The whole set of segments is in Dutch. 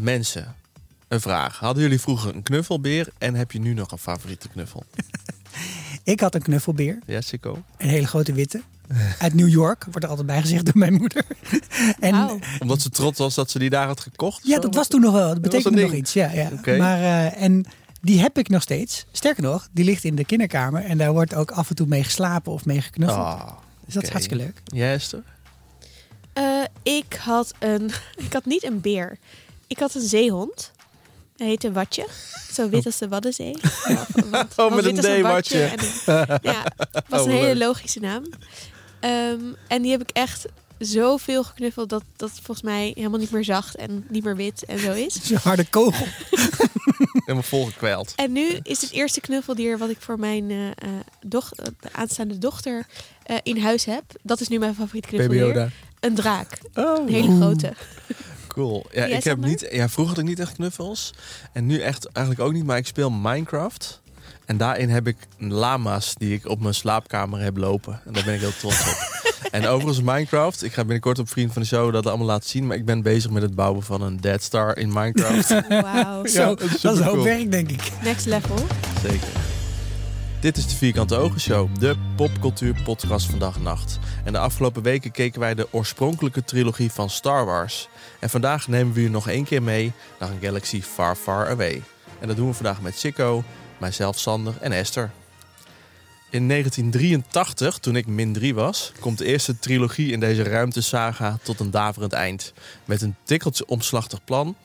Mensen, een vraag. Hadden jullie vroeger een knuffelbeer en heb je nu nog een favoriete knuffel? Ik had een knuffelbeer, Ja, Chico? een hele grote witte. Uit New York, wordt er altijd bij gezegd door mijn moeder. En. Omdat ze trots was dat ze die daar had gekocht? ja, Zo? dat was toen nog wel. Dat betekende nog ding. iets. Ja, ja. Oké. Maar, eh, en die heb ik nog steeds. Sterker nog, die ligt in de kinderkamer. En daar wordt ook af en toe mee geslapen of mee geknuffeld. Ah, dus dat is hartstikke leuk. Jij, Esther? Eh, ik had een. Ik had niet een beer. Ik had een zeehond. Hij heette Watje. Zo wit als de Waddenzee. Ja, want- Oh, met een als D, watje Watje. en een- Ja, was Oh, een hele leuk. logische naam. Ehm, en die heb ik echt zoveel geknuffeld dat dat volgens mij helemaal niet meer zacht en niet meer wit en zo is. Het is een harde kogel. Helemaal volgekweld. En nu is het eerste knuffeldier wat ik voor mijn eh, eh, doch, eh, aanstaande dochter eh, in huis heb. Dat is nu mijn favoriete Baby knuffeldier. Yoda. Een draak. Oh, Een hele grote. Cool. Ja, Jij, ik heb niet, ja, vroeger had ik niet echt knuffels. En nu echt eigenlijk ook niet, maar ik speel Minecraft. En daarin heb ik lama's die ik op mijn slaapkamer heb lopen. En daar ben ik heel trots op. en overigens Minecraft, ik ga binnenkort op Vriend van de Show dat allemaal laten zien. Maar ik ben bezig met het bouwen van een Dead Star in Minecraft. Wauw. Dat is dat werk, denk ik. Next level. Zeker. Dit is de Vierkante Ogen Show, de popcultuur podcast van dag en nacht. En de afgelopen weken keken wij de oorspronkelijke trilogie van Star Wars. En vandaag nemen we u nog één keer mee naar een galaxy far, far away. En dat doen we vandaag met Chico, mijzelf, Sander en Esther. In 1983, toen ik min 3 was, komt de eerste trilogie in deze ruimtesaga tot een daverend eind. Met een tikkeltje omslachtig plan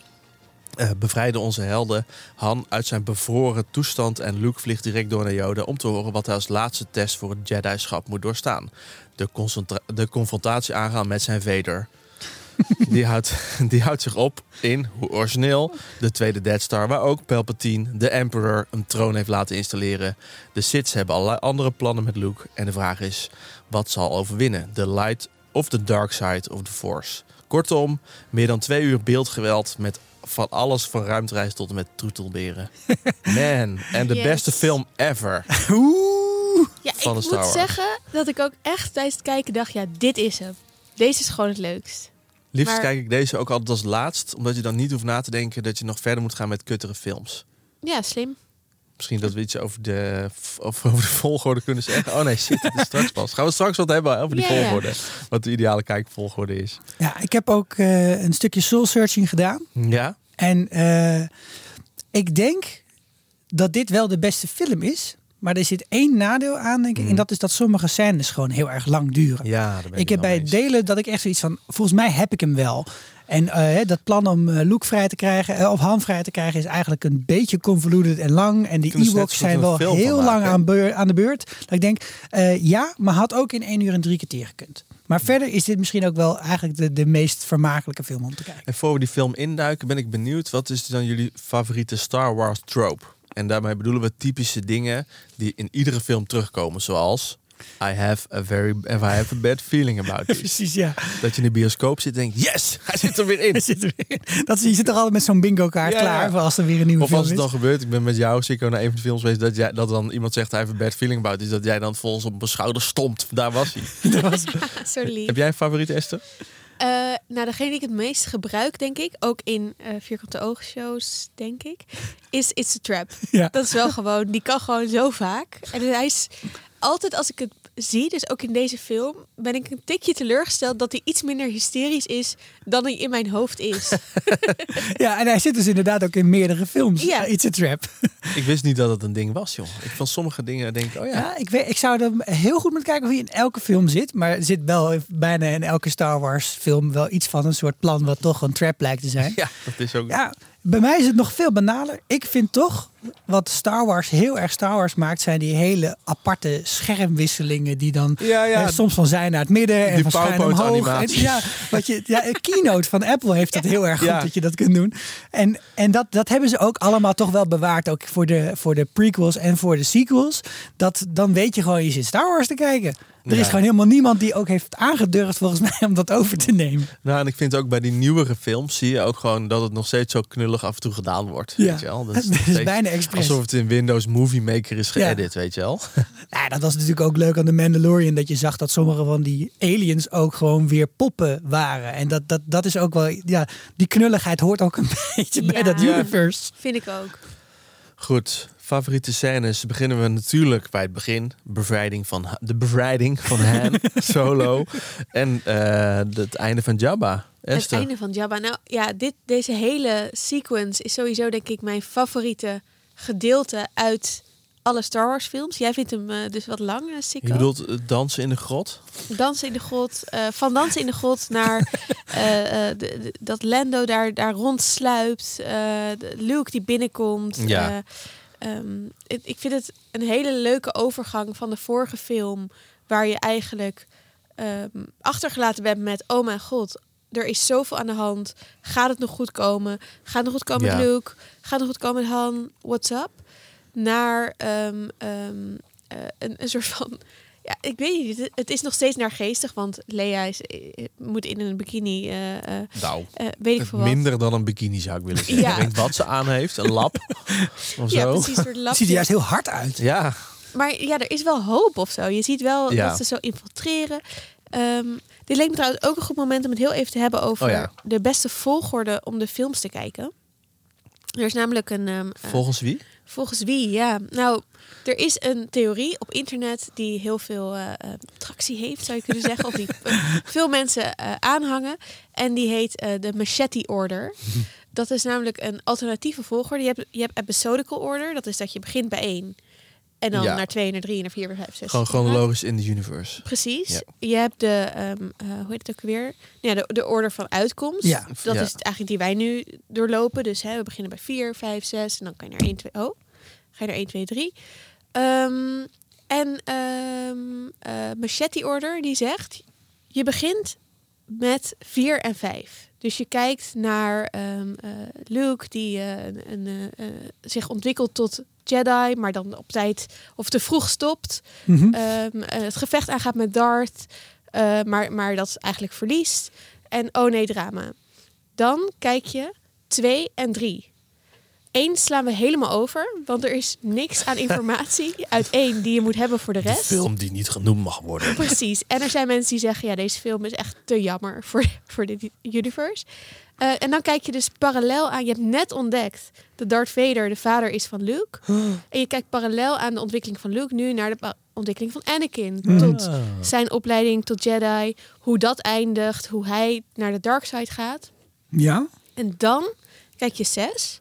eh, bevrijden onze helden Han uit zijn bevroren toestand en Luke vliegt direct door naar Yoda om te horen wat hij als laatste test voor het Jedi-schap moet doorstaan. De, de confrontatie aangaan met zijn Vader. Die houdt, die houdt zich op in, hoe origineel, de tweede Death Star, waar ook Palpatine, de Emperor, een troon heeft laten installeren. De Siths hebben allerlei andere plannen met Luke en de vraag is, wat zal overwinnen? De light of the dark side of the force? Kortom, meer dan twee uur beeldgeweld met van alles van ruimtereis tot en met troetelberen. Man, en de Yes. beste film ever. Oeh. Ja, Van de ik Star moet Wars. zeggen dat ik ook echt tijdens het kijken dacht, ja, dit is hem. Deze is gewoon het leukst. Liefst Maar- kijk ik deze ook altijd als laatst, omdat je dan niet hoeft na te denken dat je nog verder moet gaan met kuttere films. Ja, slim. Misschien dat we iets over de, of over de volgorde kunnen zeggen. Oh nee, shit, het is straks pas. Gaan we straks wat hebben over die volgorde. Wat de ideale kijkvolgorde is. Ja, ik heb ook eh, een stukje soul searching gedaan. Ja? En eh, ik denk dat dit wel de beste film is. Maar er zit één nadeel aan, denk ik. Mhm. En dat is dat sommige scènes gewoon heel erg lang duren. Ja, ik, ik heb bij eens. delen dat ik echt zoiets van... Volgens mij heb ik hem wel. En eh, dat plan om eh, Luke vrij te krijgen, eh, of Han vrij te krijgen, is eigenlijk een beetje convoluted en lang. En die Ewoks zijn wel heel lang maken, aan, beur- aan de beurt. Dat ik denk, ja, maar had ook in één uur en drie kwartier gekund. Maar verder is dit misschien ook wel eigenlijk de, de meest vermakelijke film om te kijken. En voor we die film induiken, ben ik benieuwd. Wat is dan jullie favoriete Star Wars trope? En daarmee bedoelen we typische dingen die in iedere film terugkomen. Zoals... I have a very I have a bad feeling about this. Precies, ja. Dat je in de bioscoop zit en denkt, yes, hij zit er weer in. Hij zit er weer in. Dat, je zit er altijd met zo'n bingo kaart Ja, klaar ja. voor als er weer een nieuwe Of film als het is. dan gebeurt, ik ben met jou, Sikko, naar een van de films geweest, dat, jij, dat dan iemand zegt, hij heeft een bad feeling about this, dat jij dan volgens op mijn schouder stompt. Daar was hij. Dat was- Zo lief. Heb jij een favoriete Esther? Eh, nou, degene die ik het meest gebruik, denk ik, ook in eh, vierkante oogshows, denk ik, is It's a Trap. Ja. Dat is wel gewoon, die kan gewoon zo vaak. En hij is altijd als ik het zie, dus ook in deze film, ben ik een tikje teleurgesteld dat hij iets minder hysterisch is dan hij in mijn hoofd is. ja, en hij zit dus inderdaad ook in meerdere films. Ja. Ja. It's a trap. Ik wist niet dat het een ding was, joh. Ik van sommige dingen denk ik, oh ja. Ja, ik, weet, ik zou er heel goed moeten kijken of hij in elke film zit. Maar er zit wel bijna in elke Star Wars film wel iets van een soort plan wat toch een trap lijkt te zijn. Ja, dat is ook... Ja, bij mij is het nog veel banaler. Ik vind toch wat Star Wars heel erg Star Wars maakt, zijn die hele aparte schermwisselingen die dan Ja, ja. soms van zijn naar het midden en Die van schuin omhoog. En, ja, wat je, ja, een keynote van Apple heeft dat heel erg goed Ja. dat je dat kunt doen. En, en dat, dat hebben ze ook allemaal toch wel bewaard, ook voor de, voor de prequels en voor de sequels. Dat dan weet je gewoon, je zit Star Wars te kijken. Er is gewoon helemaal niemand die ook heeft aangedurfd volgens mij om dat over te nemen. Nou, en ik vind ook bij die nieuwere films zie je ook gewoon dat het nog steeds zo knullig af en toe gedaan wordt. Ja. Weet je wel? Dat Het nog is bijna expres. Alsof het in Windows Movie Maker is Ja. geëdit, weet je wel. Ja, dat was natuurlijk ook leuk aan de Mandalorian. Dat je zag dat sommige van die aliens ook gewoon weer poppen waren. En dat, dat, dat is ook wel... Ja, die knulligheid hoort ook een beetje bij dat Ja. universe. Vind ik ook. Goed, favoriete scènes beginnen we natuurlijk bij het begin. Bevrijding van, de bevrijding van Han Solo. En eh, het einde van Jabba. Het einde van Jabba. Nou ja, dit, deze hele sequence is sowieso denk ik mijn favoriete gedeelte uit alle Star Wars films. Jij vindt hem eh, dus wat lang, eh, Sikko. Je bedoelt dansen in de grot? Dansen in de grot. eh, van dansen in de grot naar de- de- dat Lando daar, daar rondsluipt. de Luke die binnenkomt. Ja. Eh, ehm, ik vind het een hele leuke overgang van de vorige film. Waar je eigenlijk ehm, achtergelaten bent met... Oh mijn god, er is zoveel aan de hand. Gaat het nog goed komen? Gaat het nog goed komen Ja. met Luke? Gaat het nog goed komen met Han? What's up? Naar ehm, ehm, eh, een, een soort van... Ja, ik weet niet. Het, is nog steeds naargeestig, want Lea is, eh, moet in een bikini. eh, eh, Nou, eh, weet ik veel wat. minder dan een bikini zou ik willen zeggen. Ja. Ik weet wat ze aan heeft, een lap of Ja, zo. precies. Soort lapje. ziet er juist heel hard uit. Ja, Maar ja, er is wel hoop of zo. Je ziet wel Ja. dat ze zo infiltreren. Ehm, dit leek me trouwens ook een goed moment om het heel even te hebben over Oh ja. de beste volgorde om de films te kijken. Er is namelijk een. ehm, eh, volgens wie? volgens wie? Ja, nou, er is een theorie op internet die heel veel eh, tractie heeft, zou je kunnen zeggen. Of die veel mensen aanhangen. En die heet de Machete Order. Dat is namelijk een alternatieve volgorde. Je hebt, je hebt episodical order. Dat is dat je begint bij één. En dan Ja. naar twee, naar drie, naar vier, naar vijf, zes. Gewoon zeven, acht. chronologisch in de universe. Precies. Ja. Je hebt de, ehm, eh, hoe heet het ook weer? Ja, de, de order van uitkomst. Ja. Dat Ja. is het eigenlijk die wij nu doorlopen. Dus hè, we beginnen bij 4, 5, 6 en dan kan je naar 1, 2. Oh, ga je naar 1, 2, 3. Ehm, en ehm eh, Machete Order die zegt: je begint met 4 en 5. Dus je kijkt naar ehm, eh, Luke die eh, een, een, eh, zich ontwikkelt tot Jedi, maar dan op tijd of te vroeg stopt. Mhm. Ehm, eh, het gevecht aangaat met Darth, eh, maar, maar dat eigenlijk verliest. En oh nee, drama. Dan kijk je 2 en 3. Eén slaan we helemaal over, want er is niks aan informatie uit één die je moet hebben voor de De rest. film die niet genoemd mag worden. Precies. En er zijn mensen die zeggen, ja, deze film is echt te jammer voor, voor dit universe. Eh, en dan kijk je dus parallel aan, je hebt net ontdekt dat Darth Vader de vader is van Luke. En je kijkt parallel aan de ontwikkeling van Luke nu naar de ontwikkeling van Anakin. Tot Ah. zijn opleiding tot Jedi, hoe dat eindigt, hoe hij naar de dark side gaat. Ja? En dan kijk je zes.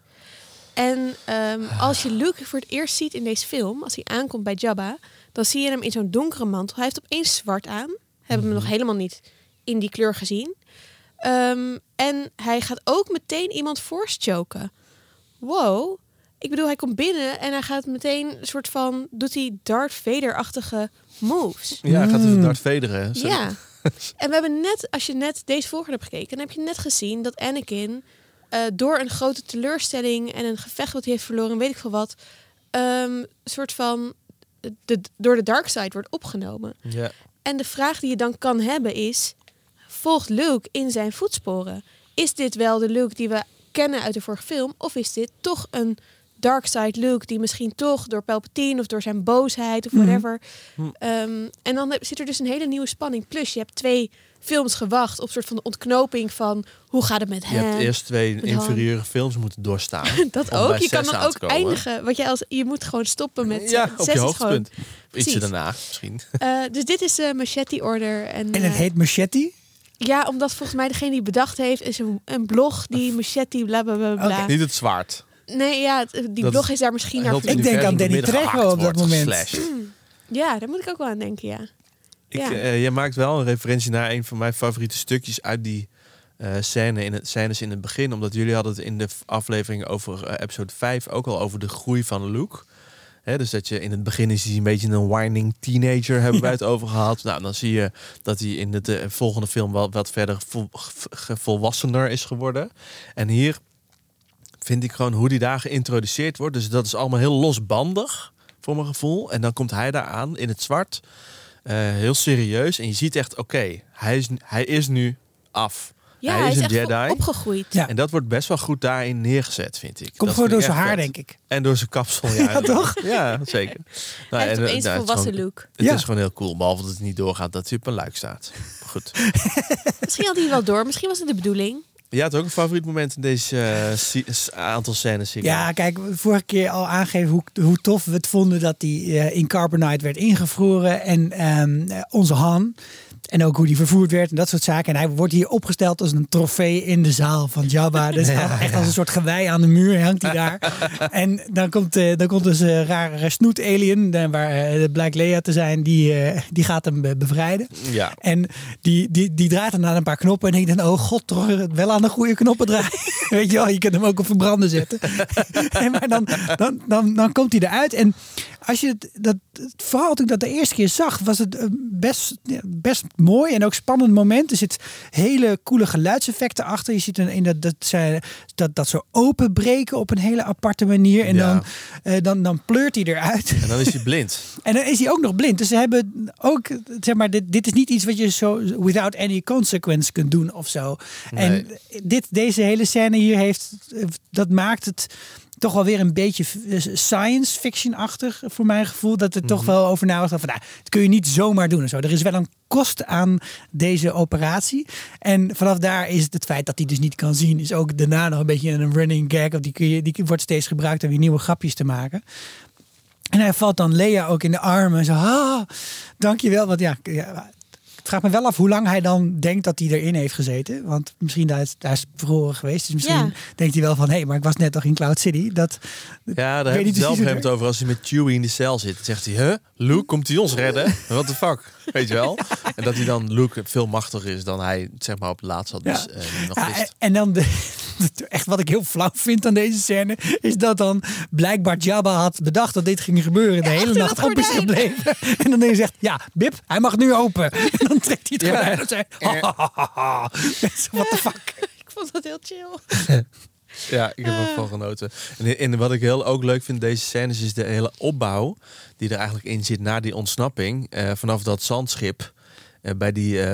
En ehm, als je Luke voor het eerst ziet in deze film, als hij aankomt bij Jabba, dan zie je hem in zo'n donkere mantel. Hij heeft opeens zwart aan. Hebben we hem nog helemaal niet in die kleur gezien. Ehm, en hij gaat ook meteen iemand force choken. Wow. Ik bedoel, hij komt binnen en hij gaat meteen een soort van... doet hij Darth Vader-achtige moves. Ja, gaat even Mm. Darth Vaderen. Ja. En we hebben net, als je net deze volgorde hebt gekeken, dan heb je net gezien dat Anakin eh, door een grote teleurstelling en een gevecht wat hij heeft verloren, weet ik veel wat, ehm, een soort van de, door de dark side wordt opgenomen. Ja. En de vraag die je dan kan hebben is: volgt Luke in zijn voetsporen? Is dit wel de Luke die we kennen uit de vorige film, of is dit toch een dark side Luke die misschien toch door Palpatine of door zijn boosheid of Mhm. whatever. Hm. Ehm, en dan heb- zit er dus een hele nieuwe spanning. Plus je hebt twee films gewacht op soort van de ontknoping van hoe gaat het met Je hem. hebt eerst twee Han. inferieure films moeten doorstaan. dat ook. Je kan dan ook eindigen. Want je, als, je moet gewoon stoppen met ja, zes op je hoogtepunt. Of Ietsje daarna misschien. Eh, dus dit is de Machete Order. En, En het eh, heet Machete? Ja, omdat volgens mij degene die bedacht heeft is een, een blog die machete bla bla bla. bla. Niet het zwaard. Nee, ja, die Dat blog is daar misschien naar Ik denk aan Danny Trejo op dat moment. geslashed. Ja, daar moet ik ook wel aan denken, ja. Ik, Ja. eh, jij maakt wel een referentie naar een van mijn favoriete stukjes uit die eh, scène in het, scènes in het begin. Omdat jullie hadden het in de aflevering over eh, episode 5 ook al over de groei van Luke. Dus dat je in het begin is hij een beetje een whining teenager, hebben wij het over gehad. Nou, dan zie je dat hij in de volgende film wel wat verder vol, volwassener is geworden. En hier vind ik gewoon hoe die daar geïntroduceerd wordt. Dus dat is allemaal heel losbandig, voor mijn gevoel. En dan komt hij daar aan in het zwart. eh, heel serieus. En je ziet echt, oké, hij, is, hij is nu af. Ja, Hij hij, is is, een echt Jedi. opgegroeid. Ja. En dat wordt best wel goed daarin neergezet, vind ik. Komt vind door zijn haar, vet. denk ik. En door zijn kapsel, ja. Ja, toch? Ja, zeker. Nou, Hij heeft en, opeens nou, een het is volwassen gewoon- look. Het Ja. is gewoon heel cool, behalve dat het niet doorgaat dat hij op een luik staat. Goed. Misschien had hij wel door. Misschien was het de bedoeling. Je had ook een favoriet moment in deze eh, aantal scènes. Ja, kijk, vorige keer al aangegeven hoe, hoe tof we het vonden dat die eh, in Carbonite werd ingevroren. En ehm, eh, onze Han. En ook hoe die vervoerd werd en dat soort zaken. En hij wordt hier opgesteld als een trofee in de zaal van Jabba. Dus echt als een soort gewei aan de muur hangt hij daar. en dan komt, eh, dan komt dus een rare snoet-alien, eh, waar eh, blijkt Leia te zijn, die, die gaat hem be- bevrijden. Ja. En die, die, die draait dan aan een paar knoppen en denkt dan, oh god, toch wel aan de goede knoppen draaien. Weet je wel, je kunt hem ook op verbranden zetten. en maar dan, dan, dan, dan komt hij eruit. En als je het, dat, vooral toen ik dat de eerste keer zag, was het eh, best, best mooi en ook spannend moment. Er zit hele coole geluidseffecten achter. Je ziet in, in dat, dat, zij, dat, dat zo openbreken op een hele aparte manier. En Ja. dan, eh, dan, dan pleurt hij eruit. En dan is hij blind. En dan is hij ook nog blind. Dus ze hebben ook, zeg maar, dit, dit is niet iets wat je zo without any consequence kunt doen of zo. En dit, deze hele scène hier heeft, dat maakt het toch wel weer een beetje science fiction-achtig voor mijn gevoel. Dat er toch wel over na was van, nou, dat kun je niet zomaar doen en zo. Er is wel een kost aan deze operatie. En vanaf daar is het het feit dat hij dus niet kan zien, is ook daarna nog een beetje een running gag. Of die, kun je, die wordt steeds gebruikt om weer nieuwe grapjes te maken. En hij valt dan Lea ook in de armen. En zo, ah, dankjewel. Want ja, ja, ik vraag me wel af hoe lang hij dan denkt dat hij erin heeft gezeten. Want misschien daar is, daar is verloren geweest. Dus misschien Ja. denkt hij wel van, hé, maar ik was net toch in Cloud City. Dat, Ja, daar weet heb je niet het zelf gegeven moment over als hij met Chewie in de cel zit. Dan zegt hij, huh? Luke, komt hij ons redden? What the fuck? Weet je wel? En dat hij dan Luke veel machtiger is dan hij zeg maar op het laatst had dus, Ja. eh, nog Ja, en dan de, echt wat ik heel flauw vind aan deze scène, is dat dan blijkbaar Jabba had bedacht dat dit ging gebeuren. De hele nacht dat op is gordijn. gebleven. En dan hij zegt, ja, Bip, hij mag nu open. En dan trekt hij het Ja. gordijn en zei, what the fuck. Ik vond dat heel chill. Ja, ik heb ervan genoten. En, en wat ik heel ook leuk vind in deze scènes is de hele opbouw die er eigenlijk in zit na die ontsnapping. eh, vanaf dat zandschip bij die, eh,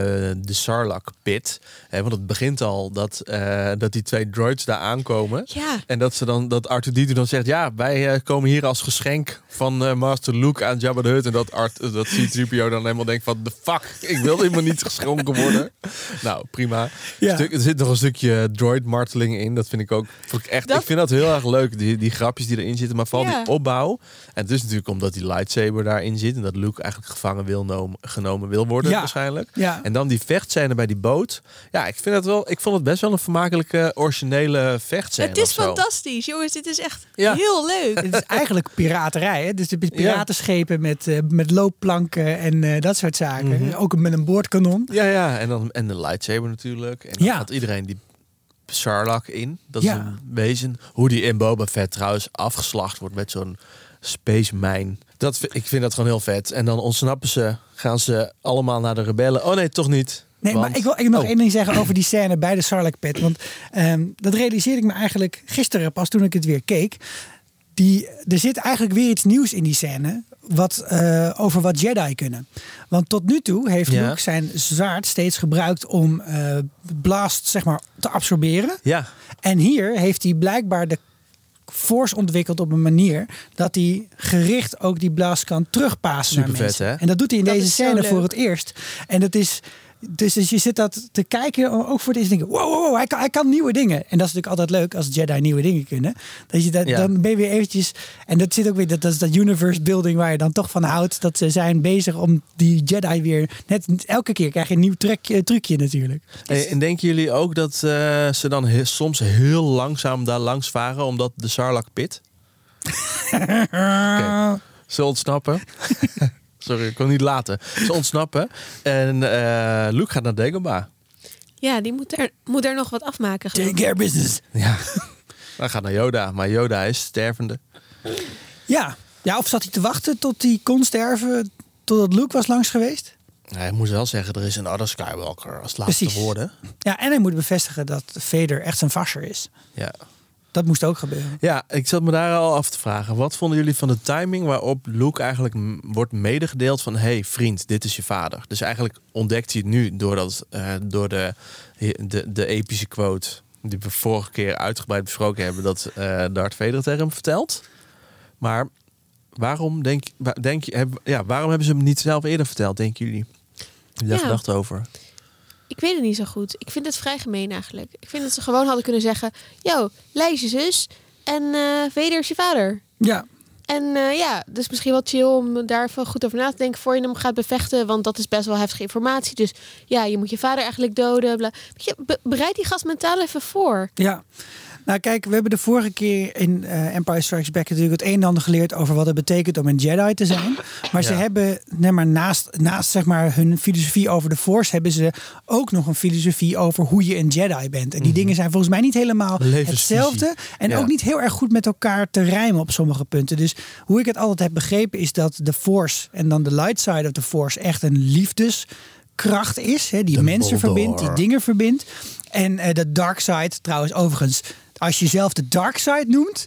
de Sarlacc pit. Eh, want het begint al dat, eh, dat die twee droids daar aankomen. Ja. En dat ze dan dat Arthur Dieter dan zegt: Ja, wij eh, komen hier als geschenk van eh, Master Luke aan Jabba the Hutt. En dat, Art, dat C-3PO dan helemaal denkt: van the fuck, ik wil helemaal niet geschonken worden. nou, prima. Ja. Stuk, er zit nog een stukje droid marteling in. Dat vind ik ook echt. Dat- Ik vind dat heel erg leuk. Die, die grapjes die erin zitten, maar vooral Ja. die opbouw. En het is natuurlijk omdat die lightsaber daarin zit en dat Luke eigenlijk gevangen wil nomen, genomen wil worden Ja. Waarschijnlijk. Ja. En dan die vechtscène bij die boot. Ja, ik vind het wel. Ik vond het best wel een vermakelijke originele vechtscène. Het is fantastisch, jongens. Dit is echt Ja. heel leuk. Het is eigenlijk piraterij. Hè? Dus de piratenschepen met, eh, met loopplanken en eh, dat soort zaken. Mhm. Ook met een boordkanon. Ja, ja. En, dan, en de lightsaber natuurlijk. En dan Ja. gaat iedereen die Sarlacc in. Dat is Ja. een wezen. Hoe die in Boba Fett trouwens afgeslacht wordt met zo'n space mine. Dat, ik vind dat gewoon heel vet. En dan ontsnappen ze. Gaan ze allemaal naar de rebellen. Oh nee, toch niet. Nee, Want- maar ik wil ik nog Oh. één ding zeggen over die scène bij de Sarlacc pit. Want ehm, dat realiseerde ik me eigenlijk gisteren pas toen ik het weer keek. Die, er zit eigenlijk weer iets nieuws in die scène. Wat, eh, over wat Jedi kunnen. Want tot nu toe heeft Ja. Luke zijn zwaard steeds gebruikt om eh, blast zeg maar, te absorberen. Ja, En hier heeft hij blijkbaar de force ontwikkeld op een manier dat hij gericht ook die blast kan terugpassen naar mensen. hè? En dat doet hij in Dat deze scène voor het eerst. En dat is dus, dus je zit dat te kijken, ook voor het eerst denken, wow, wow, wow, hij, kan, hij kan nieuwe dingen. En dat is natuurlijk altijd leuk als Jedi nieuwe dingen kunnen. Dat je dat, Ja. dan ben je weer eventjes, en dat zit ook weer, dat, dat is dat universe building waar je dan toch van houdt. Dat ze zijn bezig om die Jedi weer, net elke keer krijg je een nieuw trucje, trucje natuurlijk. En denken jullie ook dat eh, ze dan he- soms heel langzaam daar langs varen omdat de Sarlacc pit? Oké. Ze ontsnappen. Sorry, ik kon niet laten. Ze ontsnappen. En eh, Luke gaat naar Dagobah. Ja, die moet er, moet er nog wat afmaken. geloof Take care business. Ja. Hij gaat naar Yoda, maar Yoda is stervende. Ja. ja, of zat hij te wachten tot hij kon sterven, totdat Luke was langs geweest? Hij moet wel zeggen, er is een other Skywalker als laatste Precies. woorden. Ja, en hij moet bevestigen dat Vader echt zijn vasser is. Ja. Dat moest ook gebeuren. Ja, ik zat me daar al af te vragen. Wat vonden jullie van de timing waarop Luke eigenlijk wordt medegedeeld van... hey, vriend, dit is je vader. Dus eigenlijk ontdekt hij het nu door, dat, eh, door de, de, de epische quote... die we vorige keer uitgebreid besproken hebben... dat eh Darth Vader tegen hem vertelt. Maar waarom, denk, denk je, heb, ja, waarom hebben ze hem niet zelf eerder verteld, denken jullie? Heb je daar Ja. gedacht over? Ik weet het niet zo goed. Ik vind het vrij gemeen eigenlijk. Ik vind dat ze gewoon hadden kunnen zeggen... Yo, Leij is je zus en eh Vader is je vader. Ja, En eh, ja, dus misschien wel chill om daar even goed over na te denken... voor je hem gaat bevechten, want dat is best wel heftige informatie. Dus ja, je moet je vader eigenlijk doden. Bla. Je, be- bereid die gast mentaal even voor. ja. Nou kijk, we hebben de vorige keer in eh, Empire Strikes Back natuurlijk het een en ander geleerd over wat het betekent om een Jedi te zijn. Maar ze hebben, nee, maar naast, naast zeg maar hun filosofie over de Force, hebben ze ook nog een filosofie over hoe je een Jedi bent. En die dingen zijn volgens mij niet helemaal hetzelfde. En Ja. ook niet heel erg goed met elkaar te rijmen op sommige punten. Dus hoe ik het altijd heb begrepen is dat de Force en dan de light side of the Force echt een liefdeskracht is. Hè, die mensen verbindt, die dingen verbindt. En eh, de dark side trouwens overigens, als je zelf de dark side noemt...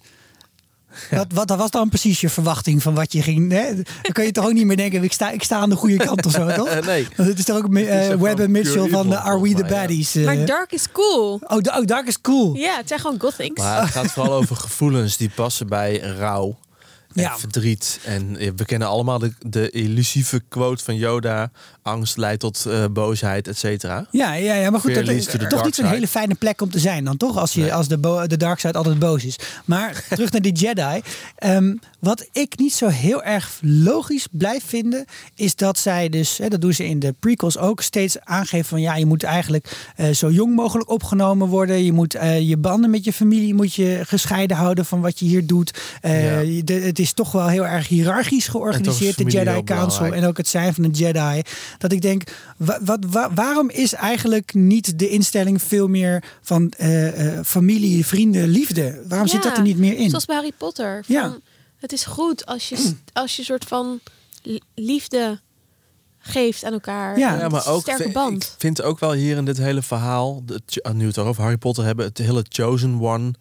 Wat, wat was dan precies je verwachting van wat je ging... Hè? Dan kan je toch ook niet meer denken, ik sta, ik sta aan de goede kant of zo, toch? Nee. Want het is toch ook eh, toch Webb en Mitchell van evil, eh, Are We The ja. Baddies? eh. Maar dark is cool. oh, oh, dark is cool. Ja, het zijn gewoon gothics. Maar het gaat vooral over gevoelens die passen bij rouw. En Ja. verdriet. En we kennen allemaal de, de illusieve quote van Yoda. Angst leidt tot eh, boosheid, et cetera. Ja, ja, ja, maar goed, Fear dat is toch niet zo'n hele fijne plek om te zijn dan, toch? Als, je, Nee. als de, de dark side altijd boos is. Maar terug naar die Jedi. Ehm, wat ik niet zo heel erg logisch blijf vinden, is dat zij dus, hè, dat doen ze in de prequels ook, steeds aangeven van ja, je moet eigenlijk eh, zo jong mogelijk opgenomen worden. Je moet eh, je banden met je familie moet je gescheiden houden van wat je hier doet. Ja. de- het is toch wel heel erg hiërarchisch georganiseerd, de Jedi Council. En ook het zijn van een Jedi. Dat ik denk, wa- wat, wa- waarom is eigenlijk niet de instelling veel meer van eh, eh, familie, vrienden, liefde? Waarom zit dat er niet meer in? Zoals bij Harry Potter. Van, Ja. Het is goed als je, als je soort van li- liefde geeft aan elkaar. Ja. Maar een ook sterke band. ik vind ook wel hier in dit hele verhaal, de, ah, nu we het over Harry Potter hebben, het hele Chosen One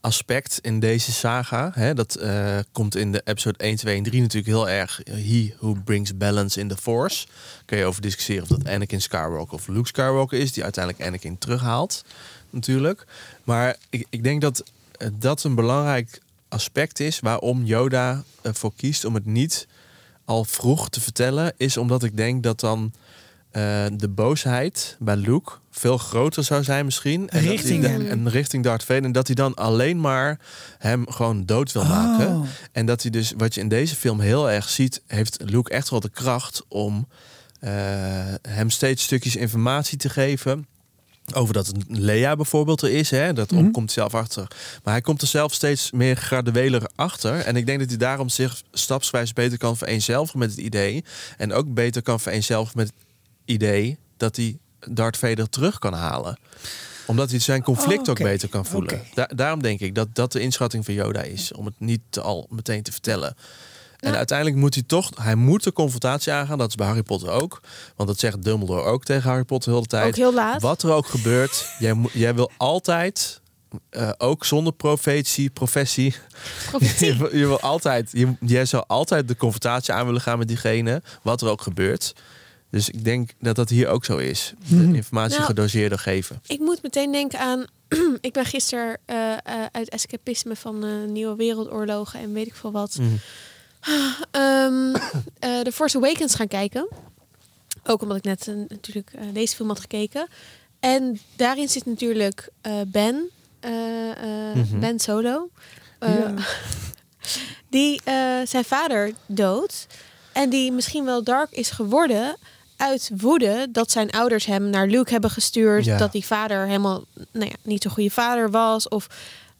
aspect in deze saga. Hè, dat eh, komt in de episode 1, 2 en 3 natuurlijk heel erg. He who brings balance in the Force. Kun je over discussiëren of dat Anakin Skywalker of Luke Skywalker is, die uiteindelijk Anakin terughaalt, natuurlijk. Maar ik, ik denk dat eh, dat een belangrijk aspect is waarom Yoda ervoor kiest om het niet al vroeg te vertellen, is omdat ik denk dat dan eh, de boosheid bij Luke veel groter zou zijn misschien. En dat Richting hij- hem. En richting Darth Vader. En dat hij dan alleen maar hem gewoon dood wil maken. Oh. En dat hij dus, wat je in deze film heel erg ziet, heeft Luke echt wel de kracht om eh, hem steeds stukjes informatie te geven. Over dat Lea bijvoorbeeld er is, hè? dat Mhm. komt hij zelf achter. Maar hij komt er zelf steeds meer gradueler achter. En ik denk dat hij daarom zich stapsgewijs beter kan vereenzelvigen met het idee. En ook beter kan vereenzelvigen met idee dat hij Darth Vader terug kan halen. Omdat hij zijn conflict Oh, ook beter kan voelen. Da- daarom denk ik dat dat de inschatting van Yoda is. Om het niet al meteen te vertellen. En uiteindelijk moet hij toch, hij moet de confrontatie aangaan. Dat is bij Harry Potter ook. Want dat zegt Dumbledore ook tegen Harry Potter de hele tijd. Ook heel laat. Wat er ook gebeurt, jij, jij wil altijd, eh, ook zonder profetie, professie, Profetie. je, wil- je wil altijd, je, jij zou altijd de confrontatie aan willen gaan met diegene, wat er ook gebeurt. Dus ik denk dat dat hier ook zo is. De Mhm. informatie Nou, gedoseerder geven. Ik moet meteen denken aan. ik ben gisteren eh, eh, uit escapisme van eh, Nieuwe Wereldoorlogen en weet ik veel wat. Mhm. ehm eh The Force Awakens gaan kijken. Ook omdat ik net natuurlijk eh, deze film had gekeken. En daarin zit natuurlijk eh, Ben. eh, eh, Mhm. Ben Solo. Eh, Ja. Die eh, zijn vader dood. En die misschien wel dark is geworden uit woede dat zijn ouders hem naar Luke hebben gestuurd. Ja. Dat die vader helemaal nou ja, niet zo'n goede vader was. Of,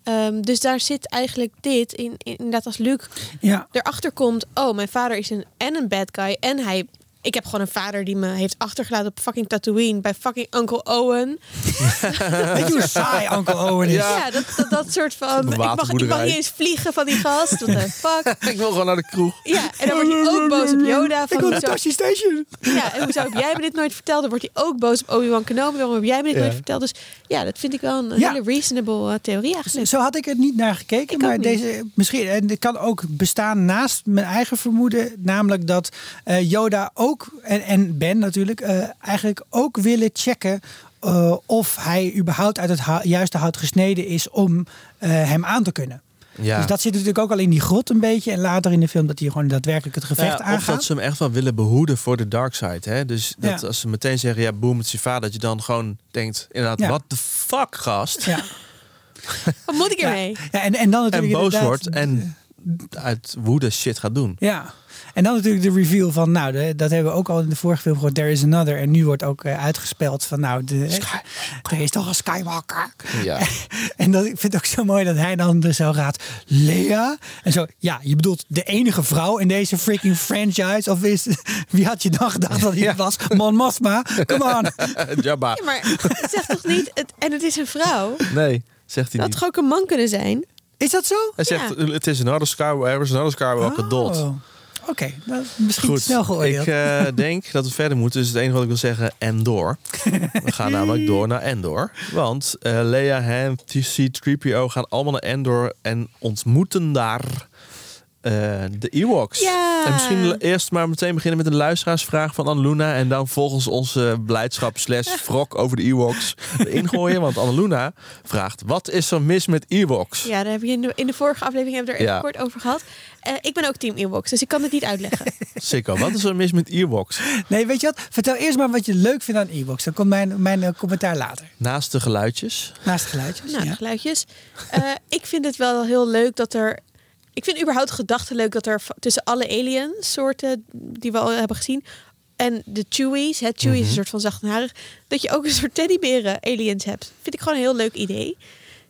ehm, dus daar zit eigenlijk dit in, in. Inderdaad, als Luke Ja, erachter komt: oh, mijn vader is een, en een bad guy. En hij Ik heb gewoon een vader die me heeft achtergelaten op fucking Tatooine bij fucking Uncle Owen. Weet je hoe saai Uncle Owen is? Ja, dat, dat, dat soort van. Ik mag, ik mag niet eens vliegen van die gast. What the fuck? Ik wil gewoon naar de kroeg. Ja, en dan wordt hij ook boos op Yoda. Ik Van, wil naar hoezo, Tashi Station. ja, en hoezo heb jij me dit nooit verteld? Dan wordt hij ook boos op Obi-Wan Kenobi. Waarom heb jij me dit Ja. nooit verteld? Dus ja, dat vind ik wel een Ja. hele reasonable eh, theorie eigenlijk. Zo had ik het niet naar gekeken. Ik maar deze misschien en het kan ook bestaan naast mijn eigen vermoeden, namelijk dat eh, Yoda ook en, en Ben natuurlijk eh, eigenlijk ook willen checken. eh, of hij überhaupt uit het juiste hout gesneden is om eh, hem aan te kunnen. Ja. Dus dat zit natuurlijk ook al in die grot een beetje. En later in de film dat hij gewoon daadwerkelijk het gevecht Ja, of aangaat. dat ze hem echt wel willen behoeden voor de dark side. Hè? Dus dat Ja. als ze meteen zeggen, ja, boem, het is je vader. Dat je dan gewoon denkt, inderdaad, Ja. wat de fuck, gast? Ja. Wat moet ik Ja. ermee? Ja, en, en dan En natuurlijk boos wordt en uit woede shit gaat doen. Ja. En dan natuurlijk de reveal van, nou, de, dat hebben we ook al in de vorige film gehoord, There is Another. En nu wordt ook eh, uitgespeld van, nou, de, er is toch een Skywalker. Ja. En dat, ik vind het ook zo mooi dat hij dan er zo gaat, Lea? En zo, ja, je bedoelt de enige vrouw in deze freaking franchise? Of is, wie had je dan gedacht dat hij Ja. was? Mon Mothma, come on. Jabba. Ja, maar het zegt toch niet... Het, en het is een vrouw. Nee, zegt hij Dat had niet. toch ook een man kunnen zijn? Is dat zo? Hij zegt, het is een harde Skywalker, is een harde Skywalker. Oh. Oké, nou, misschien Goed, snel ik geoordeeld. eh, denk dat we verder moeten. Dus het enige wat ik wil zeggen, Endor. We gaan namelijk door naar Endor. Want eh Leia, Han, C-3PO gaan allemaal naar Endor en ontmoeten daar eh, de Ewoks. Ja. En misschien eerst maar meteen beginnen met een luisteraarsvraag van Annaluna. En dan volgens onze blijdschap slash wrok over de Ewoks ingooien. Want Annaluna vraagt, wat is er mis met Ewoks? Ja, daar heb je in de, in de vorige aflevering hebben we er even Ja. kort over gehad. Eh, ik ben ook team Ewoks, dus ik kan het niet uitleggen. Sikko, wat is er mis met Ewoks? Nee, weet je wat? Vertel eerst maar wat je leuk vindt aan e-books. Dan komt mijn, mijn eh, commentaar later. Naast de geluidjes. Naast de geluidjes. nou, de ja. geluidjes. Eh, ik vind het wel heel leuk dat er... Ik vind überhaupt gedachten leuk dat er tussen alle alien soorten die we al hebben gezien... en de Chewies, het Chewie is een soort van zachtharig... dat je ook een soort teddyberen aliens hebt. Vind ik gewoon een heel leuk idee.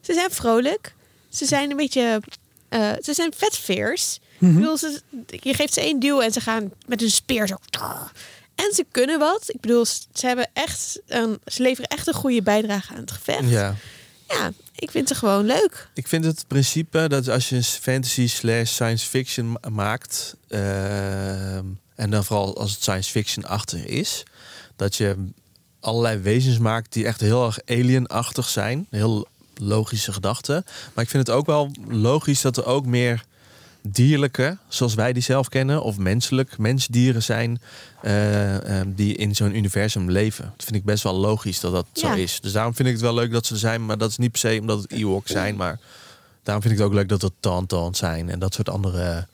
Ze zijn vrolijk. Ze zijn een beetje... eh, ze zijn vet fierce. Ik bedoel, ze, je geeft ze één duw en ze gaan met hun speer zo... En ze kunnen wat. Ik bedoel, ze hebben echt een, ze leveren echt een goede bijdrage aan het gevecht. Ja. Ja, ik vind ze gewoon leuk. Ik vind het principe dat als je een fantasy slash science fiction ma- maakt, ehm, en dan vooral als het science fiction achter is, dat je allerlei wezens maakt die echt heel erg alien-achtig zijn. Heel logische gedachten. Maar ik vind het ook wel logisch dat er ook meer dierlijke, zoals wij die zelf kennen, of menselijk, mensdieren zijn eh, ehm, die in zo'n universum leven. Dat vind ik best wel logisch dat dat Ja. zo is. Dus daarom vind ik het wel leuk dat ze er zijn, maar dat is niet per se omdat het Ewoks zijn, maar daarom vind ik het ook leuk dat het Tauntauns zijn en dat soort andere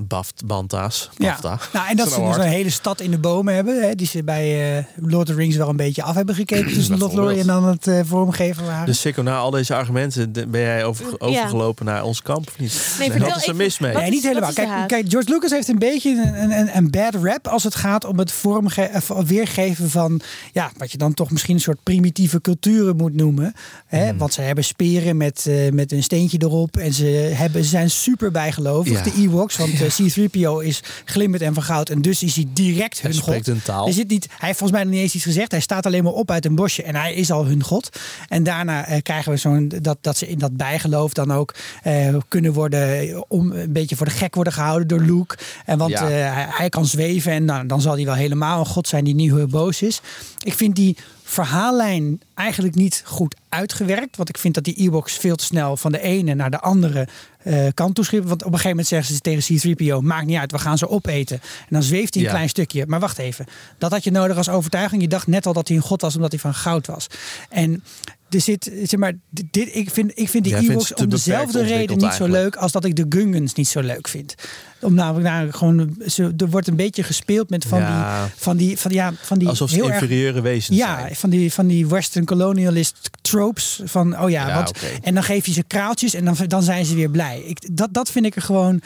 baft, banta's. Ja. Bafta. Nou, en dat ze dus een hele stad in de bomen hebben. Hè, die ze bij eh, Lord of the Rings wel een beetje af hebben gekeken. Tussen Lothlorien en dan het eh, vormgever waren. Dus Sikko, na al deze argumenten ben jij over, Ja. overgelopen naar ons kamp of niet? Nee, wat vertel is er mis mee? nee, is- niet helemaal. Kijk, kijk, George Lucas heeft een beetje een, een, een bad rap als het gaat om het vormge of weergeven van ja, wat je dan toch misschien een soort primitieve culturen moet noemen. Hè? Hmm. Want ze hebben speren met, eh, met een steentje erop en ze, hebben, ze zijn super bijgelovig, Ja. de Ewoks. Want eh, C-3PO is glimmend en van goud en dus is hij direct Hij hun spreekt god. een taal. Er zit niet, hij heeft volgens mij nog niet eens iets gezegd. Hij staat alleen maar op uit een bosje en hij is al hun god. En daarna eh, krijgen we zo'n dat, dat ze in dat bijgeloof dan ook eh, kunnen worden eh, om een beetje voor de gek worden gehouden door Luke. En want Ja. eh, hij, hij kan zweven en nou, dan zal hij wel helemaal een god zijn die niet heel boos is. Ik vind die verhaallijn eigenlijk niet goed uitgewerkt. Want ik vind dat die Ewoks veel te snel van de ene naar de andere eh, kant toeschieten. Want op een gegeven moment zeggen ze tegen C-3PO... maakt niet uit, we gaan ze opeten. En dan zweeft hij een Ja. klein stukje. Maar wacht even, dat had je nodig als overtuiging. Je dacht net al dat hij een god was omdat hij van goud was. En er zit, zeg maar, dit, ik vind, ik vind vindt Ewoks om dezelfde reden niet zo leuk... als dat ik de Gungans niet zo leuk vind. Om namelijk daar gewoon, ze, er wordt een beetje gespeeld met van Ja. die, van die, van, ja, van die Alsof ze erg inferieure wezens ja, zijn. van die, van die Western colonialist tropes. Van, oh ja, en dan geef je ze kraaltjes en dan, dan zijn ze weer blij. Ik, dat, dat vind ik er gewoon...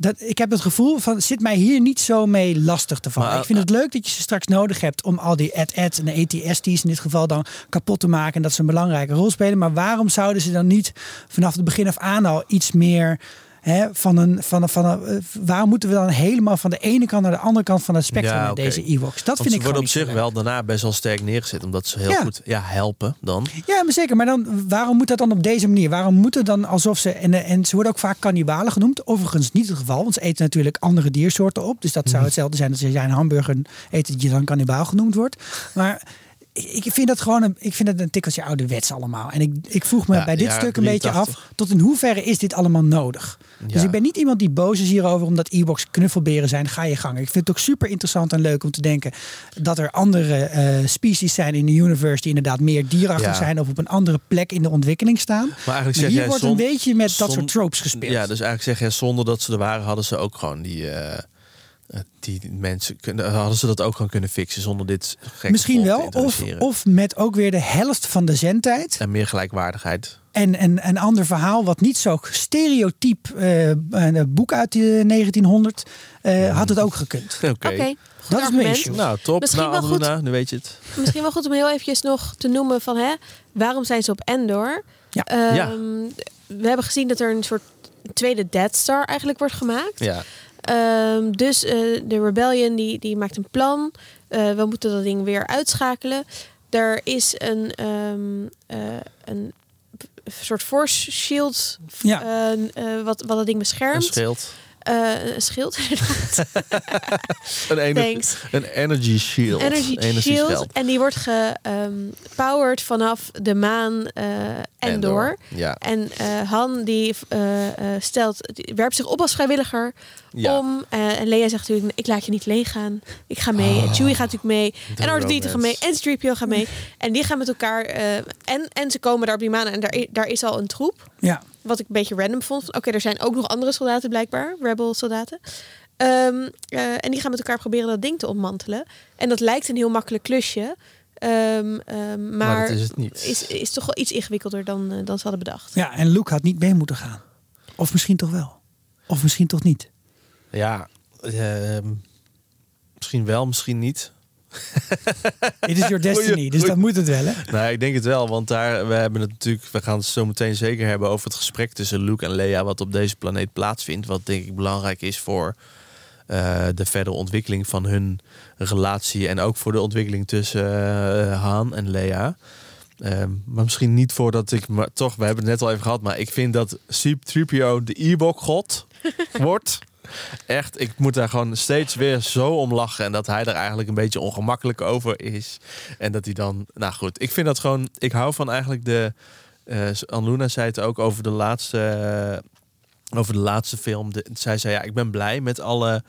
Dat, ik heb het gevoel van, zit mij hier niet zo mee lastig te vallen. Maar, ik vind het leuk dat je ze straks nodig hebt om al die ad-ad en de ATST's in dit geval dan kapot te maken. En dat ze een belangrijke rol spelen. Maar waarom zouden ze dan niet vanaf het begin af aan al iets meer... hè, van een, van een, van een, eh, waarom moeten we dan helemaal van de ene kant naar de andere kant van het spectrum Ja, met deze Ewoks? Dat Want vind ik gewoon op zich leuk. wel daarna best wel sterk neergezet. Omdat ze heel Ja. goed ja, helpen dan. Ja, maar zeker. Maar dan, waarom moet dat dan op deze manier? Waarom moet het dan alsof ze... En, en ze worden ook vaak kannibalen genoemd. Overigens niet het geval, want ze eten natuurlijk andere diersoorten op. Dus dat Mhm. zou hetzelfde zijn als je een hamburger eet dat je dan kannibaal genoemd wordt. Maar ik vind dat gewoon een, ik vind het een tikkeltje ouderwets allemaal. En ik, ik vroeg me Ja, bij dit stuk een beetje 83. af, tot in hoeverre is dit allemaal nodig? Dus ik ben niet iemand die boos is hierover omdat e-box knuffelberen zijn. Ga je gang. Ik vind het ook super interessant en leuk om te denken dat er andere eh, species zijn in de universe die inderdaad meer dierachtig Ja. zijn of op een andere plek in de ontwikkeling staan. Maar eigenlijk Maar zeg hier jij wordt zon- een beetje met dat soort tropes gespeeld. Ja, dus eigenlijk zeg jij zonder dat ze er waren, hadden ze ook gewoon die, eh, die mensen kunnen, hadden ze dat ook gewoon kunnen fixen zonder dit gekke Misschien wel. Of, of met ook weer de helft van de zendtijd. en meer gelijkwaardigheid. En, en een ander verhaal wat niet zo stereotyp eh, een boek uit de 1900 eh, had het ook gekund. Oké. Dat is mijn issue. Nou, top. Misschien nou, wel goed. Nu weet je het. Misschien wel goed om heel eventjes nog te noemen van hè, waarom zijn ze op Endor? Ja. Ehm, Ja. We hebben gezien dat er een soort tweede Death Star eigenlijk wordt gemaakt. Ja. Ehm, dus eh, de Rebellion die, die maakt een plan. Eh, we moeten dat ding weer uitschakelen. Er is een, ehm, eh, een soort force shield Ja. eh, eh, wat, wat dat ding Een beschermt. schild. Eh, een schild, inderdaad. Een, ener- Thanks. een energy shield. Energy shield. En die wordt gepowered vanaf de maan eh, Endor. Ja. En eh, Han die eh, eh, stelt, die werpt zich op als vrijwilliger Ja. om. eh, en Leia zegt natuurlijk, ik laat je niet leeg gaan. Ik ga mee. Oh. En Chewie gaat natuurlijk mee. En R2-D2 gaat mee. En 3PO gaat mee. En die gaan met elkaar. eh, en, en ze komen daar op die maan. En daar, daar is al een troep. Ja. Wat ik een beetje random vond. Oké, er zijn ook nog andere soldaten blijkbaar. Rebel soldaten. Ehm, eh, en die gaan met elkaar proberen dat ding te ontmantelen. En dat lijkt een heel makkelijk klusje. Ehm, ehm, maar Maar dat is het niet. Is, is toch wel iets ingewikkelder dan, dan ze hadden bedacht. ja, en Luke had niet mee moeten gaan. Of misschien toch wel. Of misschien toch niet. Ja. ehm, misschien wel, misschien niet. It is your destiny, Goeie- dus dat moet het wel, hè? Nou, ik denk het wel, want daar we hebben het natuurlijk. We gaan het zo meteen zeker hebben over het gesprek tussen Luke en Leia, wat op deze planeet plaatsvindt. Wat denk ik belangrijk is voor eh, de verdere ontwikkeling van hun relatie en ook voor de ontwikkeling tussen eh, Han en Leia. Ehm, maar misschien niet voordat ik, maar toch, we hebben het net al even gehad, maar ik vind dat C-3PO de Ewok-god wordt. Echt, ik moet daar gewoon steeds weer zo om lachen. En dat hij er eigenlijk een beetje ongemakkelijk over is. En dat hij dan, nou goed, ik vind dat gewoon, ik hou van eigenlijk de, eh Anluna zei het ook over de laatste, over de laatste film. De, zij zei, ja, ik ben blij met alle